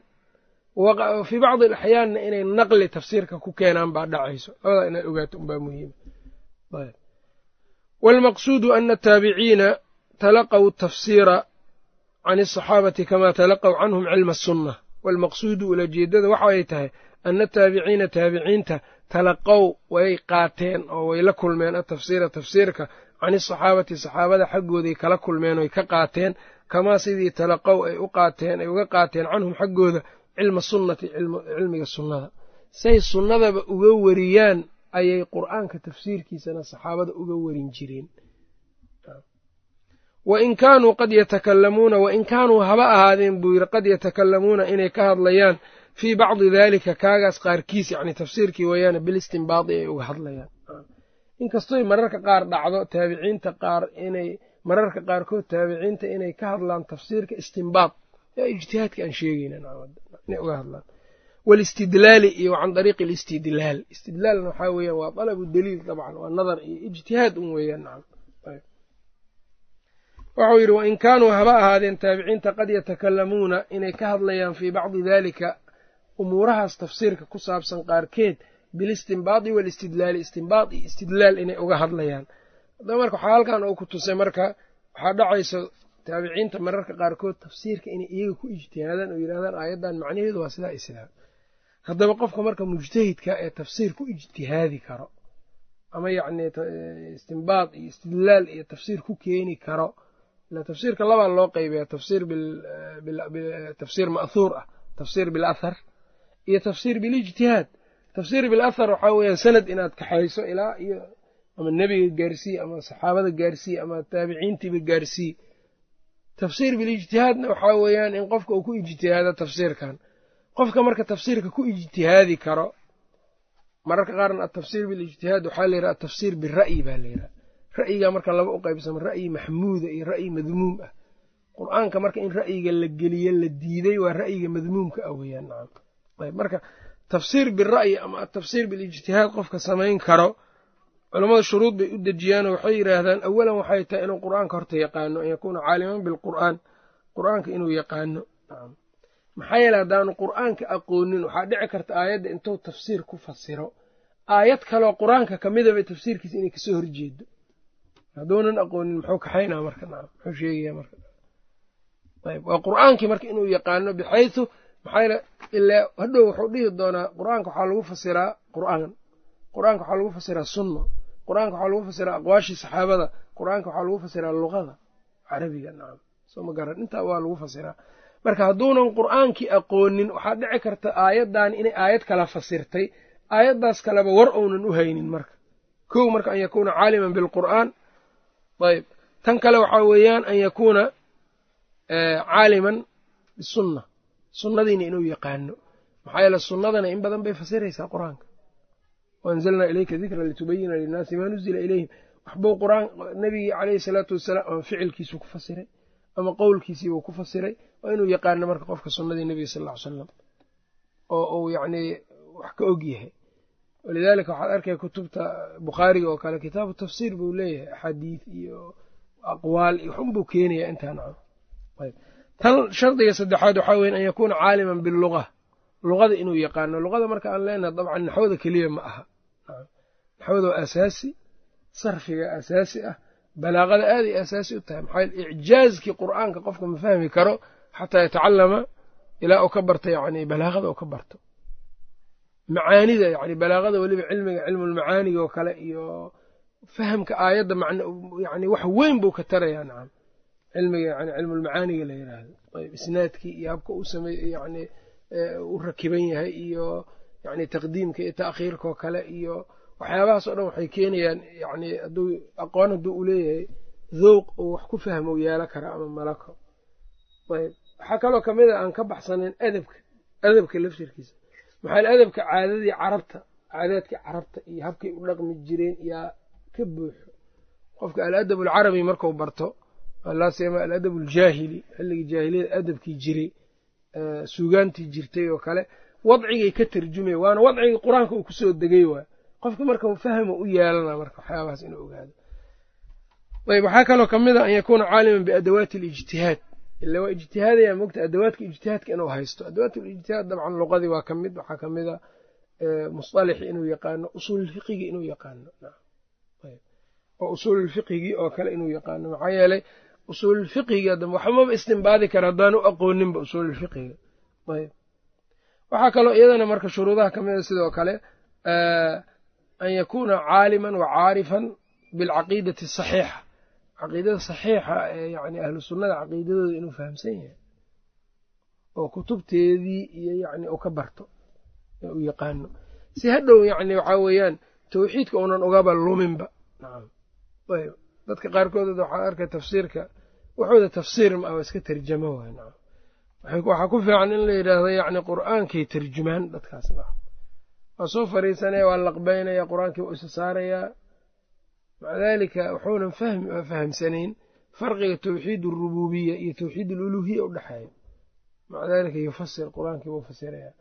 fii bacdi alaxyaanna inay naqli tafsiirka ku keenaan baa dhacayso labadaa inaad ogaato unbaa muhiima waalmaqsuudu ana ataabiciina talaqaw tafsiira can asaxaabati kamaa talaqaw canhum cilma asunna waalmaqsuudu ulajeedada waxa ay tahay ana ataabiciina taabiciinta talaqow way qaateen oo way la kulmeen atafsiira tafsiirka can isaxaabati saxaabada xaggooday kala kulmeen oy ka qaateen kamaa sidii talaqow ay u qaateen ay uga qaateen canhum xaggooda cilma sunnati cilmiga sunnada. Say sunnadaba uga wariyaan ayay qur'aanka tafsiirkiisana saxaabada uga warin jireen. Wain kaanuu qad yatakalamuuna wain kaanuu haba ahaadeen buu yidhi qad yatakalamuuna inay ka hadlayaan fii bacdi daalika kaagaas qaarkiis yacni tafsiirkii weeyaane bilistinbaadi ay uga hadlayaan inkastoy mararka qaar dhacdo taabiciinta qaar inay mararka qaarkood taabiciinta inay ka hadlaan tafsiirka istinbaad ijtihaadka aan sheegayna inay uga hadlaan. Walistidlaali iyo can dariiqi alistidlaal. Istidlaalna waxaa weeyaan waa dalabu daliil dabcan waa nadar iyo ijtihaad un weeyaan waxau yidhi wain kaanuu haba ahaadeen taabiciinta qad yatakalamuuna inay ka hadlayaan fii bacdi daalika umuurahaas tafsiirka ku saabsan qaarkeed bilistinbaadi walistidlaali istinbaad iyo istidlaal inay uga hadlayaan. Haddaba marka waxaa halkan uu ku tusay marka waxaa dhacayso taabiciinta mararka qaarkood tafsiirka inay iyaga ku ijtihaadaan oo yidhahdaan aayaddan macnaheedu waa sidaa islaam haddaba qofka marka mujtahidka ee tafsiir ku ijtihaadi karo ama yacni istinbaad iyo istidlaal iyo tafsiir ku keeni karo tafsiirka labaa loo qeybeya tafsiir tafsiir ma'huur ah tafsiir bilathar iyo tafsiir bilijtihaad tafsiir bilathar waxaa weeyaan sanad inaad kaxayso ilaa iyo ama nebiga gaarsiiye ama saxaabada gaarsiiye ama taabiciintiiba gaarsiiye tafsiir bilijtihaadna waxaa weeyaan in qofka uu ku ijtihaado tafsiirkan. Qofka marka tafsiirka ku ijtihaadi karo mararka qaarna atafsiir bilijtihaad waxaa la yidhaha atafsiir bira'yi baa la yidhaha. Ra'yigaa marka laba u qaybsamo ra'yi maxmuuda iyo ra'yi madmuum ah. Qur'aanka marka in ra'yiga la geliyo la diiday waa ra'yiga madmuumka ah weeyaan nacam ayb marka tafsiir bira'yi ama atafsiir bilijtihaad qofka samayn karo culammada shuruud bay u dejiyaanoo waxay yidhaahdaan awalan waxay tahay inuu qur'aanka horta yaqaano an yakuuna caaliman bilqur'aan. Qur'aanka inuu yaqaano. Maxaa yeele haddaanu qur'aanka aqoonin waxaa dhici karta aayadda intuu tafsiir ku fasiro. Aayad kaloo qur'aanka ka midaba tafsiirkiisa inay ka soo horjeedo. Hadduunan aqoonin muxuu kaxaynaa marka? Muxuu sheegaya marka? Ayb waa qur'aankii marka inuu yaqaano bixaysu maxaa yeele ilaa hadhow wuxuu dhihi doonaa qur'aanka waxaa lagu fasiraa qur'aan. Qur'aanka waxaa lagu fasiraa sunna. Qur'aanka waxaa lagu fasiraa aqwaashii saxaabada. Qur'aanka waxaa lagu fasiraa luqada carabiga nacam soo ma garan intaa waa lagu fasiraa. Marka hadduunan qur'aankii aqoonin waxaa dhici karta aayaddaani inay aayad kala fasirtay. Aayaddaas kaleba war ounan u haynin marka. Kow marka an yakuuna caaliman bilqur'aan. Ayb tan kale waxaa weeyaan an yakuuna caaliman bisunna sunnadiina inuu yaqaano. Maxaa yeele sunnadana in badan bay fasiraysaa qur'aanka. Waanzalnaa ilayka dikra litubayina linnaasi maa nuzila ilayhim. Waxbuu qur'aan nebigii caleyhi salaatu wasalaam ama ficilkiisuu ku fasiray ama qowlkiisiibuu ku fasiray waa inuu yaqaano marka qofka sunnadii nebiga sal ll ly oo uu yacnii wax ka og yahay. Walidaalika waxaad arkaya kutubta bukhaariga oo kale kitaabu tafsiir buu leeyahay axaadiid iyo aqwaal iyo waxunbuu keenayaa intaa ayb tan shardiga saddexaad waxaa weya an yakuuna caaliman biluga luqada inuu yaqaano luqada marka aan leenahay dabcan naxwada keliya ma aha. Naxwada asaasi sarfiga asaasi ah balaaqada aaday asaasi u tahay. Maxaa icjaazkii qur'aanka qofka ma fahmi karo xataa yatacalama ilaa uu ka barto yani balaaqada uu ka barto. Macaanida yani balaaqada weliba cilmiga cilmulmacaaniga oo kale iyo fahamka aayadda yani wax weyn buu ka tarayaa nacam cilmiga yani cilmulmacaaniga la yidhaahdo ayb isnaadkii iyo habka u samey yani u rakiban yahay iyo yani taqdiimka iyo ta'khiirka oo kale iyo waxyaabahaas oo dhan waxay keenayaan yani hadduu aqoon hadduu u leeyahay dhowq uu wax ku fahmo yeelo kara ama malako ayb waxaa kaloo ka mid a aan ka baxsanayn adabka adabka laftirkiisa maxaa adabka caadadii carabta caadaadkii carabta iyo habkay u dhaqmi jireen yaa ka buuxo qofka aladab alcarabi marku barto laasema aladab aljaahili xilligii jaahiliyada adabkii jiray suugaantii jirtay oo kale wadcigay ka tarjumaya waana wadcigii qur'aanka uu ku soo degay waay qofka marka fahmo u yeelana marka waxyaabahaas inuu ogaado. Ayb waxaa kaloo ka mid a an yakuuna caaliman biadawaati alijtihaad ila waa ijtihaadaya mogta adawaadka ijtihaadka inuu haysto. Adawaat lijtihaad dabcan luqadii waa ka mid waxaa ka mid a musطalixi inuu yaqaano usuululfiqigi inuu yaqaano. Oo usuululfiqigii oo kale inuu yaqaano maxaa yeelay usuululfiqiga dambe waxmaba istimbaadi kara haddaanu aqooninba usuululfiqiga ayb waxaa kaloo iyadana marka shuruudaha ka mid a sidoo kale an yakuuna caaliman wa caarifan bilcaqiidati asaxiixa caqiidada saxiixa ee yani ahlu sunnada caqiidadooda inuu fahamsan yahay. Oo kutubteedii iyo yani uu ka barto uu yaqaano. Si hadhow yani waxaa weeyaan tawxiidka uunan ugaba luminba dadka qaarkood waxaa arkay tafsiirka. Waxooda tafsiir ma ah waa iska tarjamo waay waxaa ku fiican in la yidhaahdo yacni qur'aankay tarjumaan dadkaas nacam waa soo fariisanaya waa laqbaynaya qur'aankii waa isa saarayaa maca daalika wuxuunan fahmi fahamsanayn farqiga tawxiid arububiya iyo tawxiid aluluhiya u dhexeeya maca daalika yufasir qur'aankii buu fasirayaa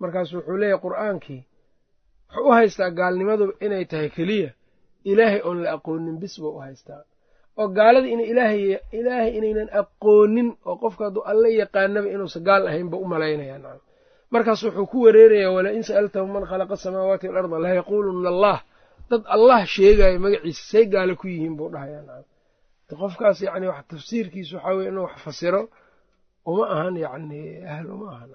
markaasu wuxuu leeyahy qur'aankii wuxuu u haystaa gaalnimadu inay tahay keliya ilaahay oon la aqoonin bis buu u haystaa. Oo gaaladii ina ilaahay inaynan aqoonin oo qofka hadduu alla yaqaanaba inuusa gaal ahayn buu u malaynayaa nacam markaas wuxuu ku wereerayaa wala in sa'altahum man khalaqa asamaawaati walarda la yaquuluna allah dad allah sheegayo magaciisa say gaalo ku yihiin buu dhahayaa nacam qofkaas yani wax tafsiirkiisa waxaa weye inuu wax fasiro uma ahan yani ahl uma ahan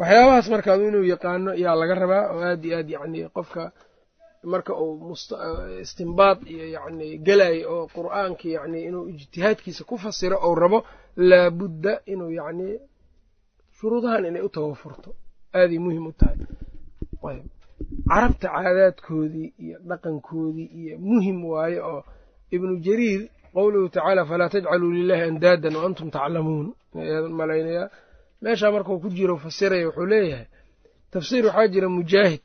waxyaabahaas marka inuu yaqaano yaa laga rabaa oo aad iyo aad yani qofka marka uu istimbaad iyo yani gelayo oo qur'aanki yani inuu ijtihaadkiisa ku fasiro ou rabo laabudda inuu yani shuruudahan inay u tawafurto aaday muhiim u tahay. Carabta caadaadkoodii iyo dhaqankoodii iyo muhiim waaye oo ibnu jariir qowluhu tacaala falaa tajcaluu lilahi andaadan wa antum taclamuun. Malaynayaa meeshaa markuu ku jiro fasiraya wuxuu leeyahay tafsiir waxaa jira mujaahid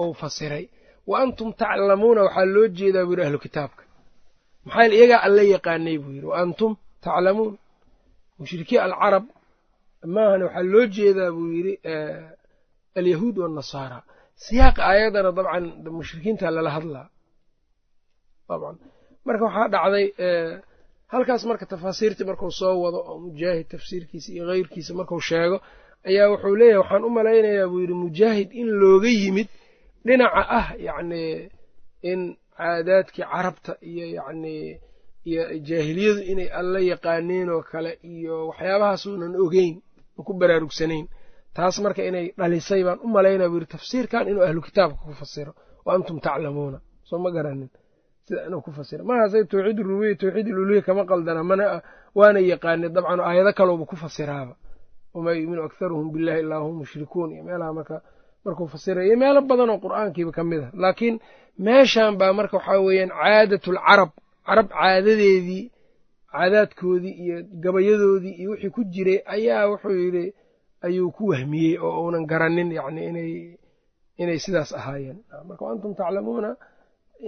ou fasiray. Wa antum taclamuuna waxaa loo jeedaa buu yidhi ahlu kitaabka. Maxaa iyagaa alla yaqaanay buu yidhi wa antum taclamuun mushrikiin alcarab maahan waxaa loo jeedaa buu yidhi alyahuud waannasaara siyaaqa aayadana dabcan mushrikiinta lala hadlaa. Dabcan. Marka waxaa dhacday halkaas marka tafaasiirtii marku soo wado oo mujaahid tafsiirkiisa iyo keyrkiisa marku sheego ayaa wuxuu leeyahay waxaan u malaynayaa buu yidhi mujaahid in looga yimid dhinaca ah yacni in caadaadkii carabta iyo yacnii iyo jaahiliyadu inay alla yaqaaneen oo kale iyo waxyaabahaasuunan ogeyn oo ku baraarugsanayn taas marka inay dhalisay baan u malaynaya buu yidhi tafsiirkan inuu ahlu kitaabka ku fasiro wa antum taclamuuna. Soo ma garanin sida inuu ku fasiro mahase tawxiid urubiya tawxiid iluluhiya kama qaldana mana waana yaqaanay dabcan aayado kalowba ku fasiraaba. Wamaa yuuminu akharuhum billahi illaa hum mushrikuun. Iyo meelaha marka markuu fasiraya iyo meelo badan oo qur'aankiiba ka mid a laakiin meeshan baa marka waxaa weeyaan caadatul carab caadadeedii caadaadkoodii iyo gabayadoodii iyo wixii ku jiray ayaa wuxuu yidhi ayuu ku wahmiyey oo uunan garanin yacni inay inay sidaas ahaayeen. Marka wa taclamuuna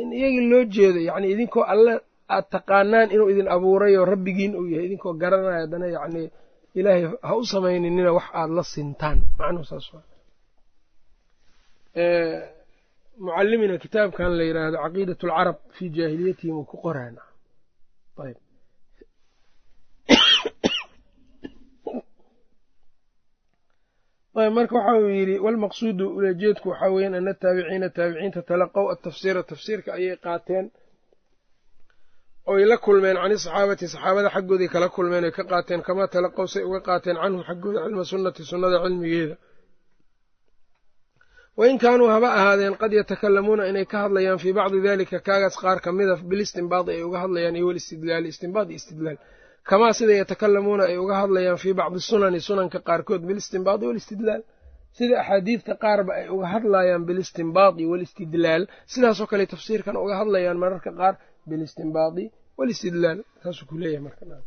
in iyagii loo jeedo yacni idinkoo alle aad taqaanaan inuu idin abuuray oo rabbigiin uu yahay idinkoo garanaya haddana yacni ilaahay ha u samayninina wax aada la sintaan. Macnuhu saas waa. Mucalimina kitaabkan la yidhaahdo caqiidat alcarab fii jaahiliyatihim uu ku qoraan ayb ayb marka waxa uu yidhi walmaqsuudu ulajeedku waxaa weeyaan ana ataabiciina taabiciinta talaqow atafsiira tafsiirka ayay qaateen. Oy la kulmeen cani saxaabati saxaabada xaggooday kala kulmeen oy ka qaateen kamaa talaqow say uga qaateen canhum xaggooda cilma sunnati sunnada cilmigeeda. Wain kaanuu haba ahaadeen qad yatakalamuuna inay ka hadlayaan fii bacdi dalika kaagaas qaar ka mida bilistinbaadi ay uga hadlayaan iyo walistidlaali istinbaad iyo istidlaal kamaa sida yatakalamuuna ay uga hadlayaan fii bacdi sunani sunanka qaarkood bilistinbaadi walistidlaal sida axaadiidta qaarba ay uga hadlayaan bilistinbaadi walistidlaal sidaasoo kale tafsiirkan uga hadlayaan mararka qaar bilistinbaadi walistidlaal saasuu ku leeyahay markanacam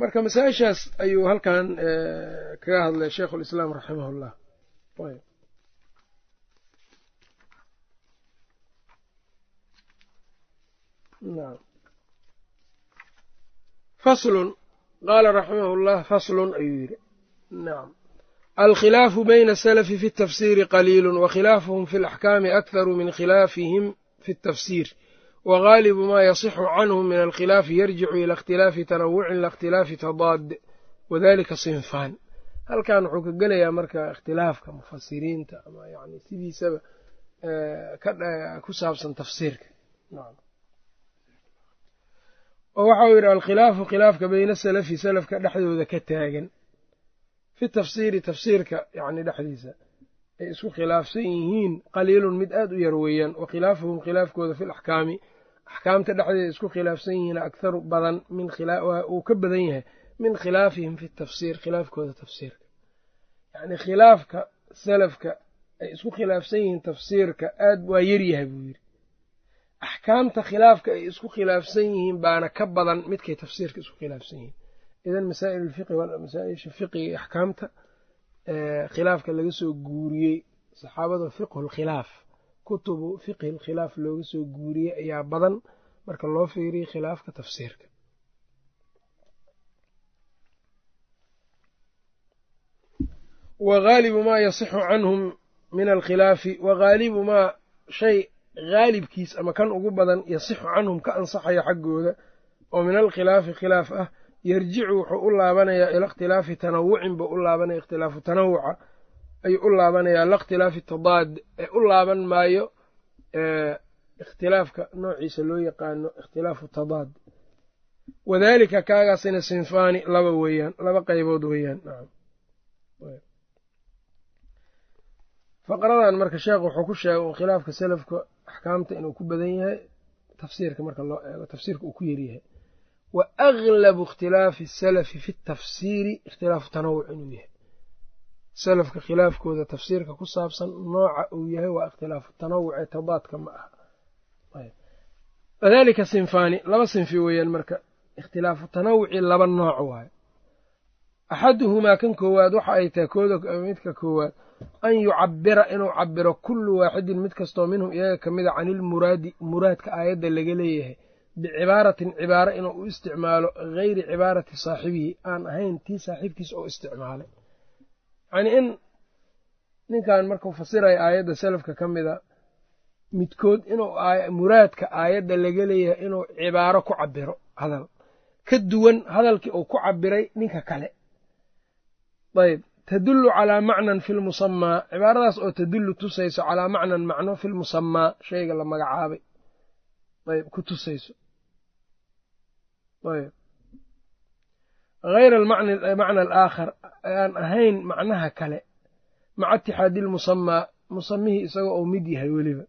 marka masaa-ishaas ayuu halkan kaga hadlay sheikhu lislaam raximah llah faslun qaala raximah llah faslun ayuu yidhi. Nacam alkhilaafu bayna asalafi fi tafsiiri qaliilun wakhilaafuhum fi alaxkaami akharu min khilaafihim fi tafsiir. Wagaalibu maa yasixu canhum min alkhilaafi yarjicu ila ikhtilaafi tanawucin lakhtilaafi tadaad wadalika sinfaan. Halkan wuxuu ka gelayaa marka ikhtilaafka mufasiriinta ama yani sidiisaba ku saabsan tafsiirka oo waxau yidhi alkhilaafu khilaafka bayna salafi salafka dhexdooda ka taagan. Fi tafsiiri tafsiirka yani dhexdiisa ay isku khilaafsan yihiin qaliilun mid aad u yar weeyaan wa khilaafuhum khilaafkooda fi laxkaami axkaamta dhexdeeda isku khilaafsan yihiin akharu badan uu ka badan yahay min khilaafihim fi tafsiir khilaafkooda tafsiirka. Yacni khilaafka salafka ay isku khilaafsan yihiin tafsiirka aad waa yaryahay buu yidhi axkaamta khilaafka ay isku khilaafsan yihiin baana ka badan midkay tafsiirka isku khilaafsan yihiin. Idan masaa'il alfiqi masaaisha fiqiga axkaamta khilaafka laga soo guuriyey saxaabada fiqhu lkhilaaf kutubu fiqhi lkhilaaf looga soo guuriyey ayaa badan marka loo fiiriyo khilaafka tafsiirka. Wagaalibu maa yasixu canhum min alkhilaafi wagaalibu maa shay gaalibkiis ama kan ugu badan yasixu canhum ka ansaxaya xaggooda oo min alkhilaafi khilaaf ah yarjicu wuxuu u laabanayaa ila ikhtilaafi tanawucin buu u laabanaya ikhtilaafu tanawuca ayuu u laabanayaa la ikhtilaafi tadaad ee u laaban maayo ikhtilaafka noociisa loo yaqaano ikhtilaafu tadaad. Wadaalika kaagaasina sinfaani laba weeyaan laba qaybood weeyaan faqradan marka sheekh wuxuu ku sheegay khilaafka salafka axkaamta inuu ku badan yahay tafsiirka marka loo eego tafsiirka uu ku yaryahay wa aglabu ikhtilaafi asalafi fi tafsiiri ikhtilaafu tanawuc inuu yahay. Salafka khilaafkooda tafsiirka ku saabsan nooca uu yahay waa ikhtilaafu tanawuc ee tadaadka ma aha. Wadalika sinfaani laba sinfi weeyaan marka ikhtilaafu tanawuci laba nooc waayo axaduhumaa kan koowaad waxa ay tahay kooda midka koowaad an yucabira inuu cabiro kullu waaxidin mid kastoo minhum iyaga ka mida can ilmuraadi muraadka aayadda laga leeyahay bicibaaratin cibaaro inuu u isticmaalo gayri cibaarati saaxibihi aan ahayn tii saaxiibkiisa oo isticmaalay. Yacnii in ninkan markuu fasiraya aayadda salafka ka mida midkood inuu muraadka aayadda laga leeyahay inuu cibaaro ku cabiro hadal. Ka duwan hadalkii uu ku cabiray ninka kale. Ayb tadullu calaa macnan fi lmusamaa cibaaradaas oo tadullu tusayso calaa macnan macno fi lmusamaa shayga la magacaabay ayb ku tusayso. ayb hayra almacna alaakhar aan ahayn macnaha kale maca itixaadi lmusamaa musamihii isagoo uu mid yahay weliba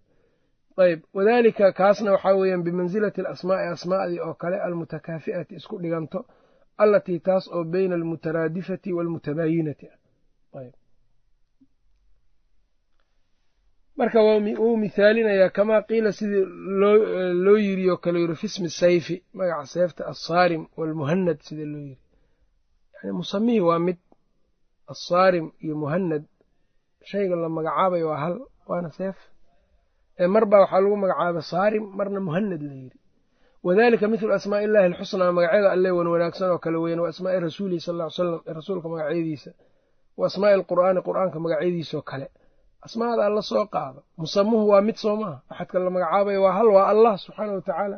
ayb wadaalika kaasna waxaa weeyaan bimansilati alasmaa'i asmaa'dii oo kale almutakaafi'ati isku dhiganto allatii taas oo beyna almutaraadifati waalmutabaayinati ah marka wuu mithaalinayaa kamaa qiila sidii loo yiri oo kale yiri fismi sayfi magaca seefta assaarim waalmuhanad sida loo yiri. Yani musamihii waa mid assaarim iyo muhanad shayga la magacaabayo waa hal waana seef mar baa waxaa lagu magacaaba saarim marna muhanad la yiri. Wadalika mithlu asmaa'i illahi alxusnaa magacyada alle wan wanaagsan oo kale weyan wa asmaa'i rasuulihi sal ll ly slam rasuulka magacyadiisa wa asmaa'i alqur'aani qur'aanka magacyadiisaoo kale. Asmaada alla soo qaado. Musamuhu waa mid soo maaha. Axadka la magacaabayo waa hal waa allah subxaana wa tacaala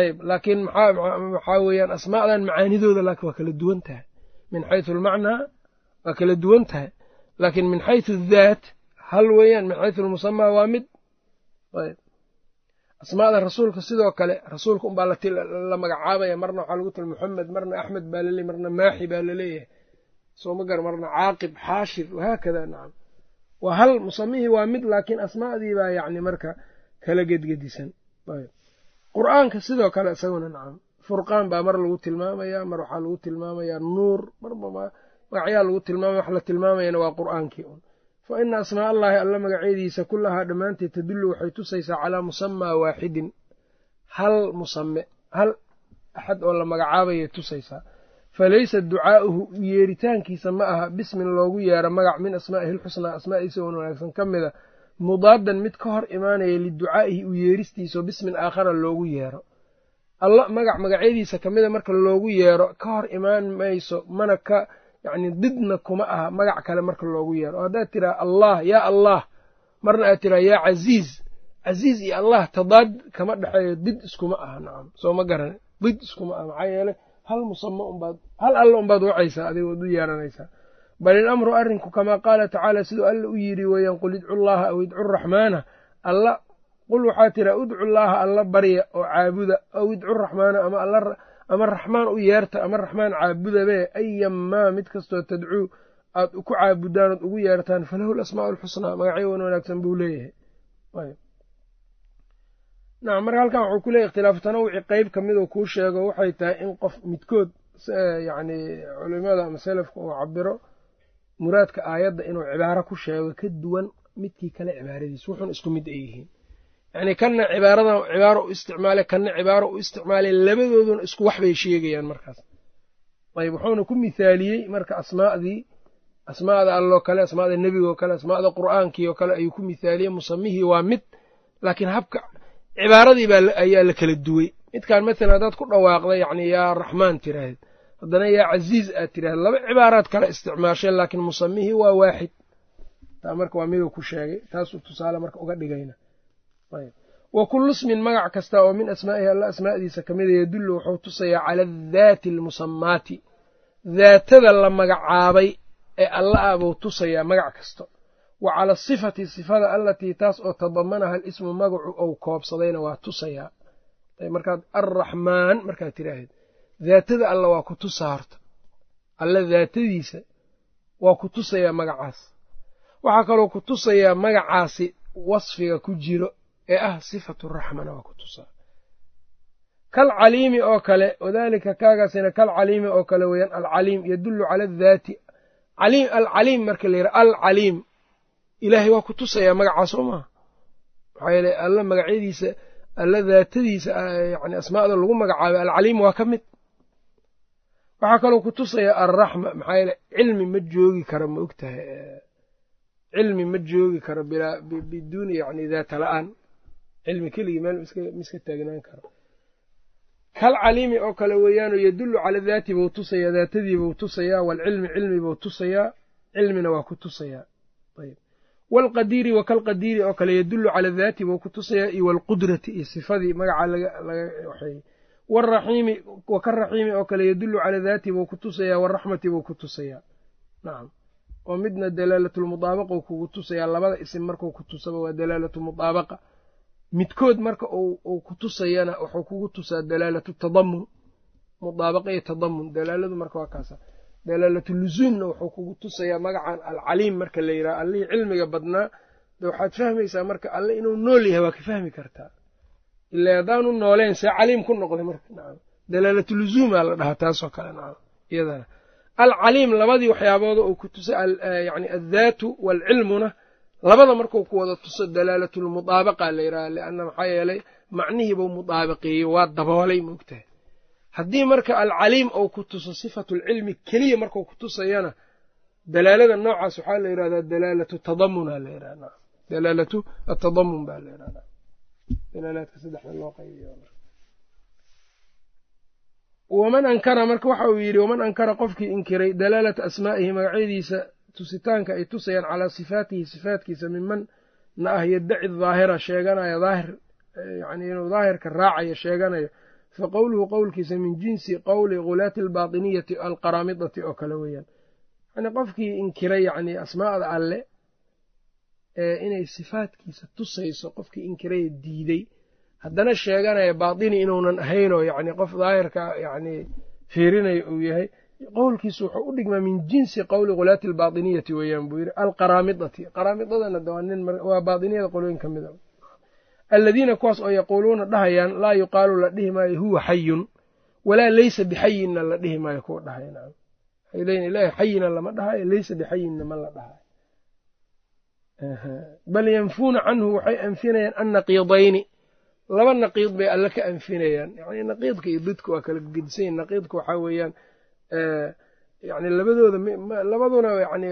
ayb laakiin maxaa weeyaan asmaadan macaanidooda laakiin waa kala duwan tahay. Min xaysu almacnaa waa kala duwan tahay. Laakiin min xaysu addaat hal weeyaan min xaysu almusamaa waa mid. Ayb asmaada rasuulka sidoo kale rasuulka unbaa la magacaabaya. Marna waxaa lagu tala muxamed marna axmed baa laleeyahy marna maaxi baa la leeyahay sooma gar marna caaqib xaashir wahaakada nacam. Waa hal musamihii waa mid laakiin asmaadii baa yacni marka kala gedgedisan. Qur'aanka sidoo kale isaguna nacam furqaan baa mar lagu tilmaamayaa mar waxaa lagu tilmaamayaa nuur marba magacyaa lagu tilmaamaya wax la tilmaamayana waa qur'aankii un fa ina asmaa allaahi alla magacyadiisa kullahaa dhammaanteed tadullu waxay tusaysaa calaa musamaa waaxidin. Hal musame hal axad oo la magacaabayay tusaysaa falaysa ducaa'uhu yeeritaankiisa ma aha bismin loogu yeero magac min asmaa'ihi alxusnaa asmaa'iisa wan wanaagsan ka mida mudaadan mid ka hor imaanaya liducaa'ihi u yeeristiisao bismin aakhara loogu yeero. Alla magac magacyadiisa ka mida marka loogu yeero ka hor imaan mayso mana ka yacni didna kuma aha magac kale marka loogu yeero. Haddaad tiraa allah yaa allah marna aad tiraa yaa casiiz casiiz iyo allah tadaad kama dhexeeyo did iskuma aha nacam. Soo ma garan did iskuma aha maxaa yeeley hal musamo unbaad hal alla unbaad wacaysaa adiga waad u yeeranaysaa bal ilamru arrinku kamaa qaala tacaala siduu alla u yidhi weeyaan qul idcu llaaha aw idcu raxmaana alla qul waxaa tiraa udcu llaaha alla barya oo caabuda aw idcu raxmaana ama raxmaan u yeerta ama raxmaan caabudabe ayamaa mid kastoo tadcuu aad ku caabudaan ood ugu yeertaan falahu lasmaa'u alxusnaa magacyo wan wanaagsan buu leeyahay nacam marka halkan wuxuu ku leeyahy ikhtilaafu tanawuci qeyb ka miduu kuu sheego waxay tahay in qof midkood yacni culimada ama selafka uu cabiro muraadka aayadda inuu cibaaro ku sheego ka duwan midkii kale cibaaradiisa wuxuun isku mid ay yihiin. Yacni kanna cibaaradan cibaaro u isticmaale kanna cibaaro u isticmaalay labadooduna isku wax bay sheegayaan markaas. Ayb wuxuuna ku mithaaliyey marka asmaadii asmaada alloo kale asmaada nebigaoo kale asmaada qur'aankii oo kale ayuu ku mithaaliyey musamihii waa mid laakiin habka cibaaradii baa ayaa la kala duwey midkaan mathalan haddaad ku dhawaaqda yacni yaa raxmaan tiraahd haddana yaa casiiz aad tiraahd laba cibaaraad kale isticmaasheen laakiin musamihii waa waaxid. Taa marka waa miduu ku sheegay. Taasuu tusaale marka uga dhigayna. Wa kullu ismin magac kasta oo min asmaa'ihi alla asmaa'diisa ka mida yadullu wuxuu tusayaa cala adaati almusamaati daatada la magacaabay ee alla ah buu tusayaa magac kasta wa cala asifati sifada allatii taas oo tadamanaha alismu magacu ou koobsadayna waa tusayaa markaad arraxmaan markaad tiraahdeed daatada alla waa ku tusaa horta alla daatadiisa waa ku tusayaa magacaas. Waxaa kaloo ku tusayaa magacaasi wasfiga ku jiro ee ah sifatu raxmana waa ku tusaa kal caliimi oo kale wadaalika kaagaasina kal caliimi oo kale weeyaan alcaliim yadullu cala adaati alcaliim marka la yidhaha alcaliim ilaahay waa ku tusayaa magacaas oo maaha maxaa yeele alla magacyadiisa alla daatadiisa yani asmaada lagu magacaabay alcaliim waa ka mid. Waxaa kaloo ku tusaya alraxma maxaa yeele cilmi ma joogi karo ma ogtahay cilmi ma joogi karo biduuni yani daata la'aan. Cilmi keligii meel miska taagnaan karo. Kal caliimi oo kale weeyaanoo yadullu cala daati buu tusayaa daatadiibuu tusayaa waalcilmi cilmi buu tusayaa cilmina waa ku tusayaa. Ayb waalqadiiri wa kalqadiiri oo kale yadullu cala daati buu ku tusayaa iyo waalqudrati iyo sifadii magacaa laga waxeeyey waraxiimi wa karaxiimi oo kale yadullu cala daati buu ku tusayaa waraxmati buu ku tusayaa nacam oo midna dalaalatulmudaabaqou kugu tusayaa labada isim markuu ku tusaba waa dalaalatulmudaabaqa midkood marka uu ku tusayana wuxuu kugu tusaa dalaalatu tadamun mudaabaqa iyo tadamun dalaaladu marka waa kaasa dalaalatu lusuumna wuxuu kugu tusayaa magacan alcaliim marka la yidhaha allihii cilmiga badnaa. De waxaad fahmaysaa marka alle inuu nool yahay waa ka fahmi kartaa. Ila haddaanu nooleen see caliim ku noqday marka nacam. Dalaalatu lusuumaa la dhahaa taasoo kale nacam iyadana. Alcaliim labadii waxyaabooda uu ku tusa yani addaatu waalcilmuna labada marku ku wada tuso dalaalatulmudaabaqa la yidhaha lianna maxaa yeelay macnihiibuu mudaabaqeeyey waa daboolay maogtahay haddii marka alcaliim ou ku tuso sifatulcilmi keliya markuu ku tusayana dalaalada noocaas waxaa la yidhahdaa dalaalatu tadamuna la yidhahda dalaalatu atadamun baa la yidhahda dalaalaadka saddexda loo qaybiyo. Waman ankara marka waxa uu yidhi waman ankara qofkii inkiray dalaalata asmaa'ihi magacyadiisa tusitaanka ay tusayaan calaa sifaatihi sifaatkiisa miman na ah yaddaci daahira sheeganayo daahir yani inuu daahirka raacayo sheeganayo fa qowluhu qowlkiisa min jinsi qowli ghulaati albaatiniyati alqaraamidati oo kale weeyaan yani qofkii inkiray yani asmaa'da alle ee inay sifaatkiisa tusayso qofkii inkiraya diiday haddana sheeganaya baatini inuunan ahaynoo yani qof daahirka yani fiirinayo uu yahay qowlkiisu wuxuu u dhigmaa min jinsi qowli khulaati albaatiniyati weeyaan buu yidhi alqaraamidati qaraamidadana waa baatiniyada qolooyin ka mida alladiina kuwaas oo yaquuluuna dhahayaan laa yuqaalu la dhihi maayo huwa xayun walaa leysa bixayinna la dhihi maayo kuwa dhahay. Ilaahi xayina lama dhahayo leysa bixayinna ma la dhahayo bal yanfuuna canhu waxay anfinayaan annaqiidayni. Laba naqiid bay alle ka anfinayaan. Yani naqiidka iyo didka waa kala gedisanyahin naqiidka waxaa weeyaan yani labadooda labaduna yani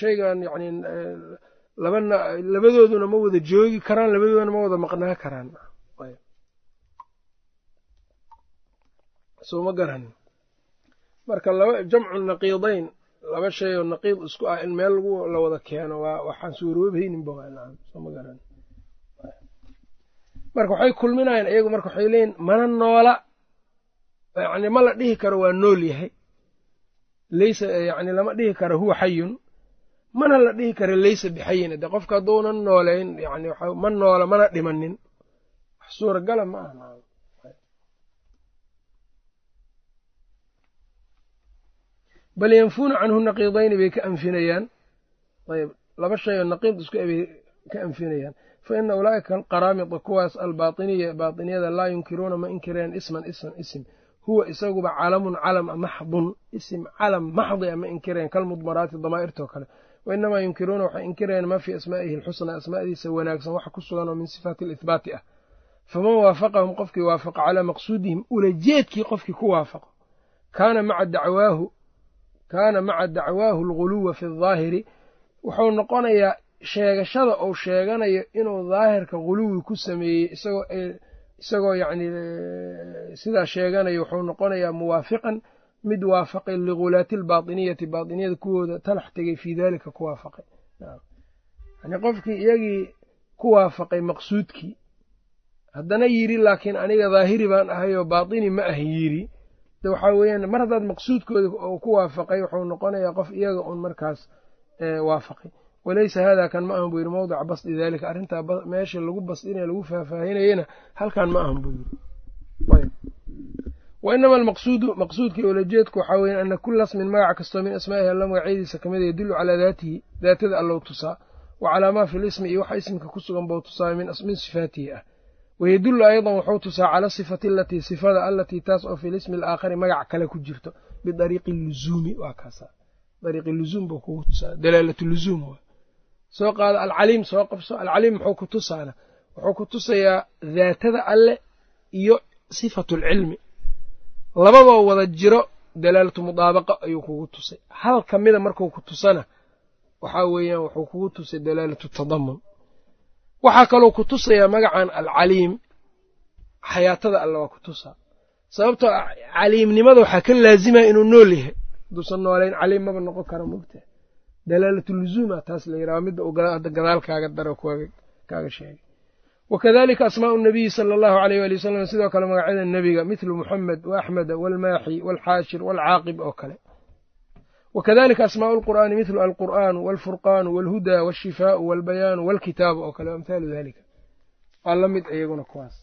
shaygan yani labana labadooduna ma wada joogi karaan labadooduna ma wada maqnaa karaan. Soo ma garanin marka laba jamcu naqiidayn laba shay oo naqiid isku ah in meel la wada keeno waa waxaan suuroobeyninba waa soo ma garanin marka waxay kulminayaan iyagu marka waxay leeyihiin mana noola. Yani ma la dhihi karo waa nool yahay. Leysa yani lama dhihi karo huwa xayun mana la dhihi karo leysa bixayin de qofka hadduunan nooleyn yani ma noola mana dhimanin. Wax suuragala ma aha. Bal yanfuuna canhu naqiidayni bay ka anfinayaan. Ayb laba shay oo naqiid isku ebay ka anfinayaan. Fa ina ulaa'ika alqaraamida kuwaas albaatiniya baatiniyada laa yunkiruuna ma inkireen isman isman isim. Huwa isaguba calamun calam maxdun. Isim calam maxdi a ma inkireen kalmudmaraati damaa'irtoo kale wa inamaa yunkiruuna waxay inkirayaan maa fii asmaa'ihi alxusnaa asmaa'diisa wanaagsan waxa ku sugan oo min sifaati alihbaati ah faman waafaqahum qofkii waafaqa calaa maqsuudihim ulajeedkii qofkii ku waafaqo kaana maca dacwaahu alguluwa fi daahiri wuxuu noqonayaa sheegashada uu sheeganayo inuu daahirka guluwi ku sameeyey isagoo yacni sidaa sheeganayo wuxuu noqonayaa muwaafiqan mid waafaqay ligulaati albaatiniyati baatiniyada kuwooda talax tegay fii daalika ku waafaqay. Yani qofkii iyagii ku waafaqay maqsuudkii haddana yidhi laakiin aniga daahiri baan ahay oo baatini ma ah yidhi de waxaa weeyaan mar haddaad maqsuudkooda uu ku waafaqay wuxuu noqonayaa qof iyaga un markaas waafaqay. Walaysa hada kan ma ahan buu yidhi mawdica basdi daalika arrintaa meesha lagu basdinaya lagu faahfaahinayana halkan ma ahan buu yidhi wa inama almaqsuudu maqsuudkii ulajeedku waxaa weya ana kula smin magac kastoo min asmaa'ihi alla magacyadiisa ka mid yadullu calaa daatihi daatada allou tusaa wa calaa maa fi lismi iyo waxa ismka ku sugan bou tusaa min sifaatihi ah. Wayadullu aydan wuxuu tusaa cala sifati alatii sifada allatii taas oo fi lismi alaakhari magac kale ku jirto bidariiqi luzuumi waa kaasa dariiqi luzuum buu kugu tusaa dalaalatu luzuum soo qaado alcaliim soo qabso alcaliim muxuu ku tusaana wuxuu ku tusayaa daatada alle iyo sifatulcilmi labadoo wada jiro dalaalatu mudaabaqa ayuu kugu tusay. Hal ka mida markuu ku tusana waxaa weeyaan wuxuu kugu tusay dalaalatu tadamun waxaa kaloo ku tusayaa magacan alcaliim. Xayaatada alle waa ku tusaa. Sababtoo caliimnimada waxaa ka laazimaya inuu nool yahay. Hadduusan noolayn caliim maba noqon kara mogta dalaalatu luzuuma taas la yidhaha midda uu hadda gadaal kaaga daro kaaga sheegay wakadalika asmaau nabiyi sala allahu aleyh waali wasalam sidoo kale magacyada nebiga mithlu muxamed wa axmeda waalmaaxi waalxaashir waalcaaqib oo kale wakadalika asmaau lqur'aani mithlu alqur'aanu waalfurqaanu waalhudaa waashifaau waalbayaanu waalkitaabu oo kale amhaalu dalika waa la mid iyaguna kuwaas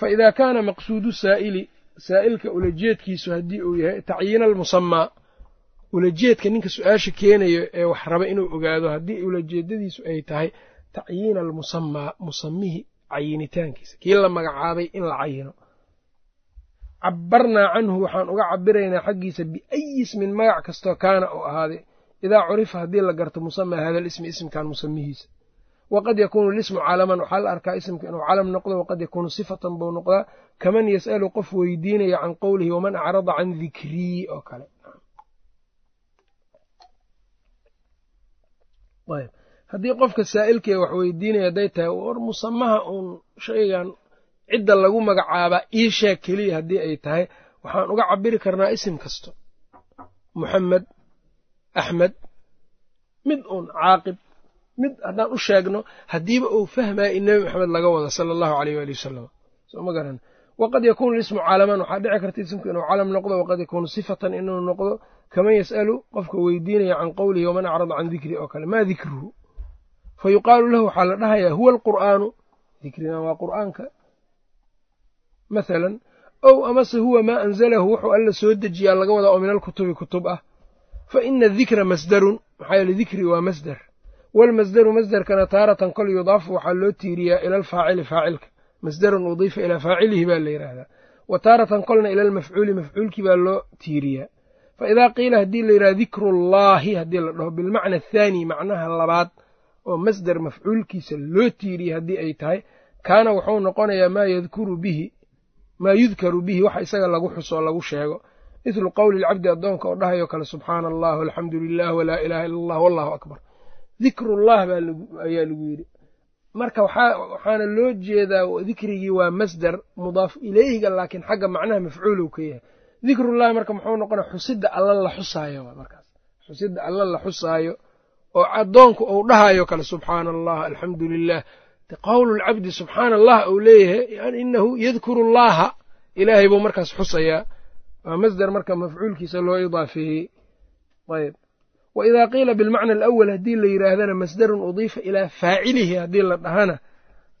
faida kaana maqsuudu saa'ili saa'ilka ulajeedkiisu haddii uu yahay tacyiina almusamaa ulajeedka ninka su'aasha keenayo ee wax raba inuu ogaado haddii ulajeedadiisu ay tahay tacyiina almusamaa musamihi cayinitaankiisa. Kii la magacaabay in la cayino. Cabbarnaa canhu waxaan uga cabiraynaa xaggiisa biayi ismin magac kastoo kaana oo ahaaday idaa curifa haddii la garto musamaa hada lismi ismkan musamihiisa waqad yakuunu lismu calaman waxaa la arkaa isimka inuu calam noqdo waqad yakuunu sifatan buu noqdaa. Kaman yas'alu qof weydiinaya can qowlihi waman acrada can dikrii oo kale haddii qofka saa'ilkee wax weydiinaya hadday tahay war musamaha uun shaygan cidda lagu magacaabaa ii sheeg keliya haddii ay tahay. Waxaan uga cabiri karnaa isim kasto. Muxamed axmed mid uun caaqib mid haddaan u sheegno haddiiba uu fahmaya in nebi maxamed laga wado sala allahu aleyh waali wasalam soo ma garan. Waqad yakuunu lismu calaman waxaa dhici karta isimku inuu calam noqdo waqad yakuunu sifatan inuu noqdo. Kaman yas'alu qofka weydiinaya can qowlihi waman acrada can dikri oo kale maa dikruhu fa yuqaalu lahu waxaa la dhahayaa huwa alqur'aanu dikrina waa qur'aanka mathalan ow amase huwa maa anzalahu wuxuu alla soo dejiyaa laga wadaa oo min alkutubi kutub ah fa ina dikra masdarun maxaa yeele dikri waa masdar waalmasdaru masdarkana taaratan kol yudaafu waxaa loo tiiriyaa ila alfaacili faacilka masdarun udiifa ilaa faacilihi baa la yidhaahdaa wa taaratan kolna ila almafcuuli mafcuulkii baa loo tiiriyaa fa idaa qiila haddii la yidhaha dikrullaahi haddii la dhaho bilmacna athaani macnaha labaad oo masdar mafcuulkiisa loo tiiriyey haddii ay tahay kaana wuxuu noqonayaa maa yadkuru bihi maa yudkaru bihi waxa isaga lagu xuso oo lagu sheego. Mithlu qowli lcabdi addoonka oo dhahayo kale subxaana allah alxamdu lilah walaa ilaaha illa allah wallahu akbar dikrullah ayaa lagu yidhi. Marka waxaana loo jeedaa dikrigii waa masdar mudaaf ileyhiga laakiin xagga macnaha mafcuul ka yahay. Dikrullahi marka muxuu noqona xusida alla la xusaayo xusida alla la xusaayo oo addoonku uu dhahayo kale subxaana allah alxamdu lilah qowlu lcabdi subxaana allah uu leeyahay inahu yadkuru llaha ilaahay buu markaas xusayaa. Waa masdar marka mafcuulkiisa loo idaafeeyey ayb wa idaa qiila bilmacna alawal haddii la yidhaahdana masdarun udiifa ilaa faacilihi haddii la dhahana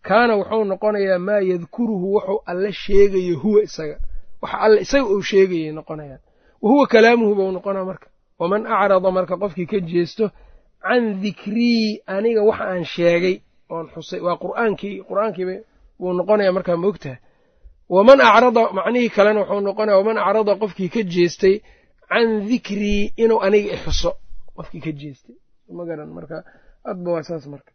kaana wuxuu noqonayaa maa yadkuruhu wuxuu alle sheegayo huwa isaga. Waxa alle isaga uu sheegayay noqonayaan. Wa huwa kalaamuhu buu noqonaa marka. Waman acrada marka qofkii ka jeesto can dikrii aniga waxa aan sheegay oon xusay waa qur'aankii qur'aankiiba wuu noqonaya markaa maogtahay waman acrada macnihii kalena wuxuu noqonaya waman acrada qofkii ka jeestay can dikrii inuu aniga ixuso qofkii ka jeestay. Ma garan marka adba waa saas marka.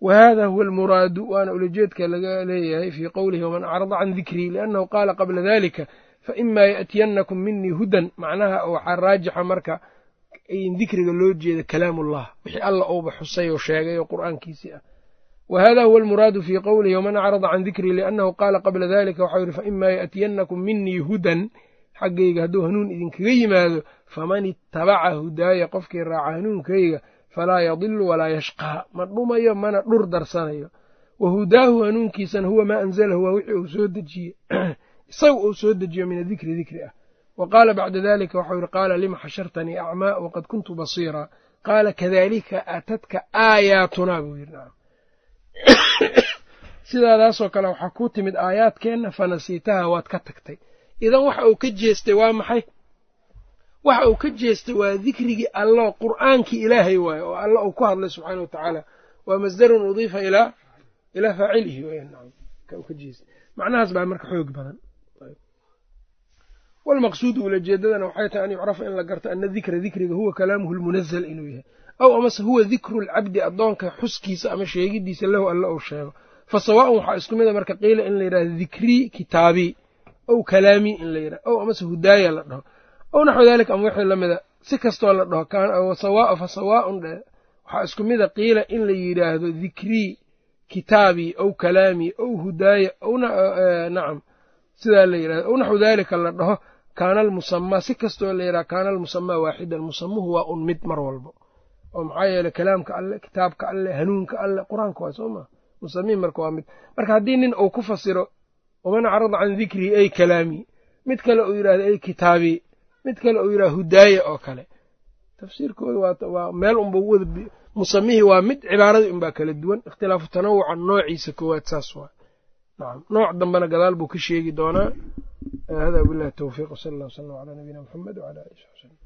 Wa huwa almuraadu waana ulajeedka laga leeyahay fii qowlihi waman acrada can dikrii liannahu qaala qabla dalika faima yaأtiyannakum minii hudan. Macnaha waxaa raajixa marka in dikriga loo jeeda kalaamullah. Wixii alla uuba xusay oo sheegay oo qur'aankiisii ah. Wa hada huwa almuraadu fii qowlihi waman acrada can dikrii liannahu qaala qabla dalika waxau yihi faima yaأtiyannakum minii hudan. Xaggayga hadduu hanuun idinkaga yimaado faman itabaca hudaaya qofkii raaca hanuunkayga falaa yadilu walaa yashqaa ma dhumayo mana dhur darsanayo. Wa hudaahu hanuunkiisana huwa maa anzalahu waa wixii uu soo dejiye. Isaga uu soo dejiyo min adikri dikri ah wa qaala bacda dalika waxau yihi qaala lima xashartanii acmaa waqad kuntu basiiraa qaala kadalika aatadka aayaatunaa buu yidhi sidaadaasoo kale waxaa kuu timid aayaadkeenna fanasiitaha waad ka tagtay idan waxa uu ka jeestay waa maxay waxa uu ka jeestay waa dikrigii allo qur'aankii ilaahay waaye oo alla uu ku hadlay subxaana wa tacaala waa masdarun udiifa ilaa faacilihi macnahaas baa marka xoog badan walmaqsuudu ulajeedadana waxay tahay an yucrafa in la garto ana dikra dikriga huwa kalaamuhu lmunazal inuu yahay aw amase huwa dikru lcabdi addoonka xuskiisa ama sheegidiisa lahu alla uu sheego fa sawaaun waxaa isku mida marka qiila in la yidhahdo dikrii kitaabii ow kalaamii in la yidhahdo ow amase hudaaya la dhaho ow naxwu daalika ama wixii lamida si kastoo la dhaho fa sawaaun dhe waxaa isku mida qiila in la yidhaahdo dikrii kitaabii ow kalaamii ow hudaaya nacam sidaa la yidhahdo ow naxwu daalika la dhaho kaana almusamaa si kastoo la yidhaha kaana almusamaa waaxidan musamuhu waa un mid mar walbo oo maxaa yeeley kalaamka alle kitaabka alle hanuunka alle qur'aanka waa soo maa musamiin marka waa mid. Marka haddii nin uu ku fasiro waman acrada can dikrii ay kalaamii mid kale uu yidhahdo ay kitaabii mid kale uu yidhahdo hudaaya oo kale. Tafsiirkooda waa meel unba wada musamihii waa mid cibaaradii unbaa kala duwan. Ikhtilaafu tanawuca noociisa koowaad saas waa nooc dambena gadaal buu ka sheegi doonaa hada billahi towfiiq wsala allah wslam calaa nabiyina muxamed wcala alihi saxbi slm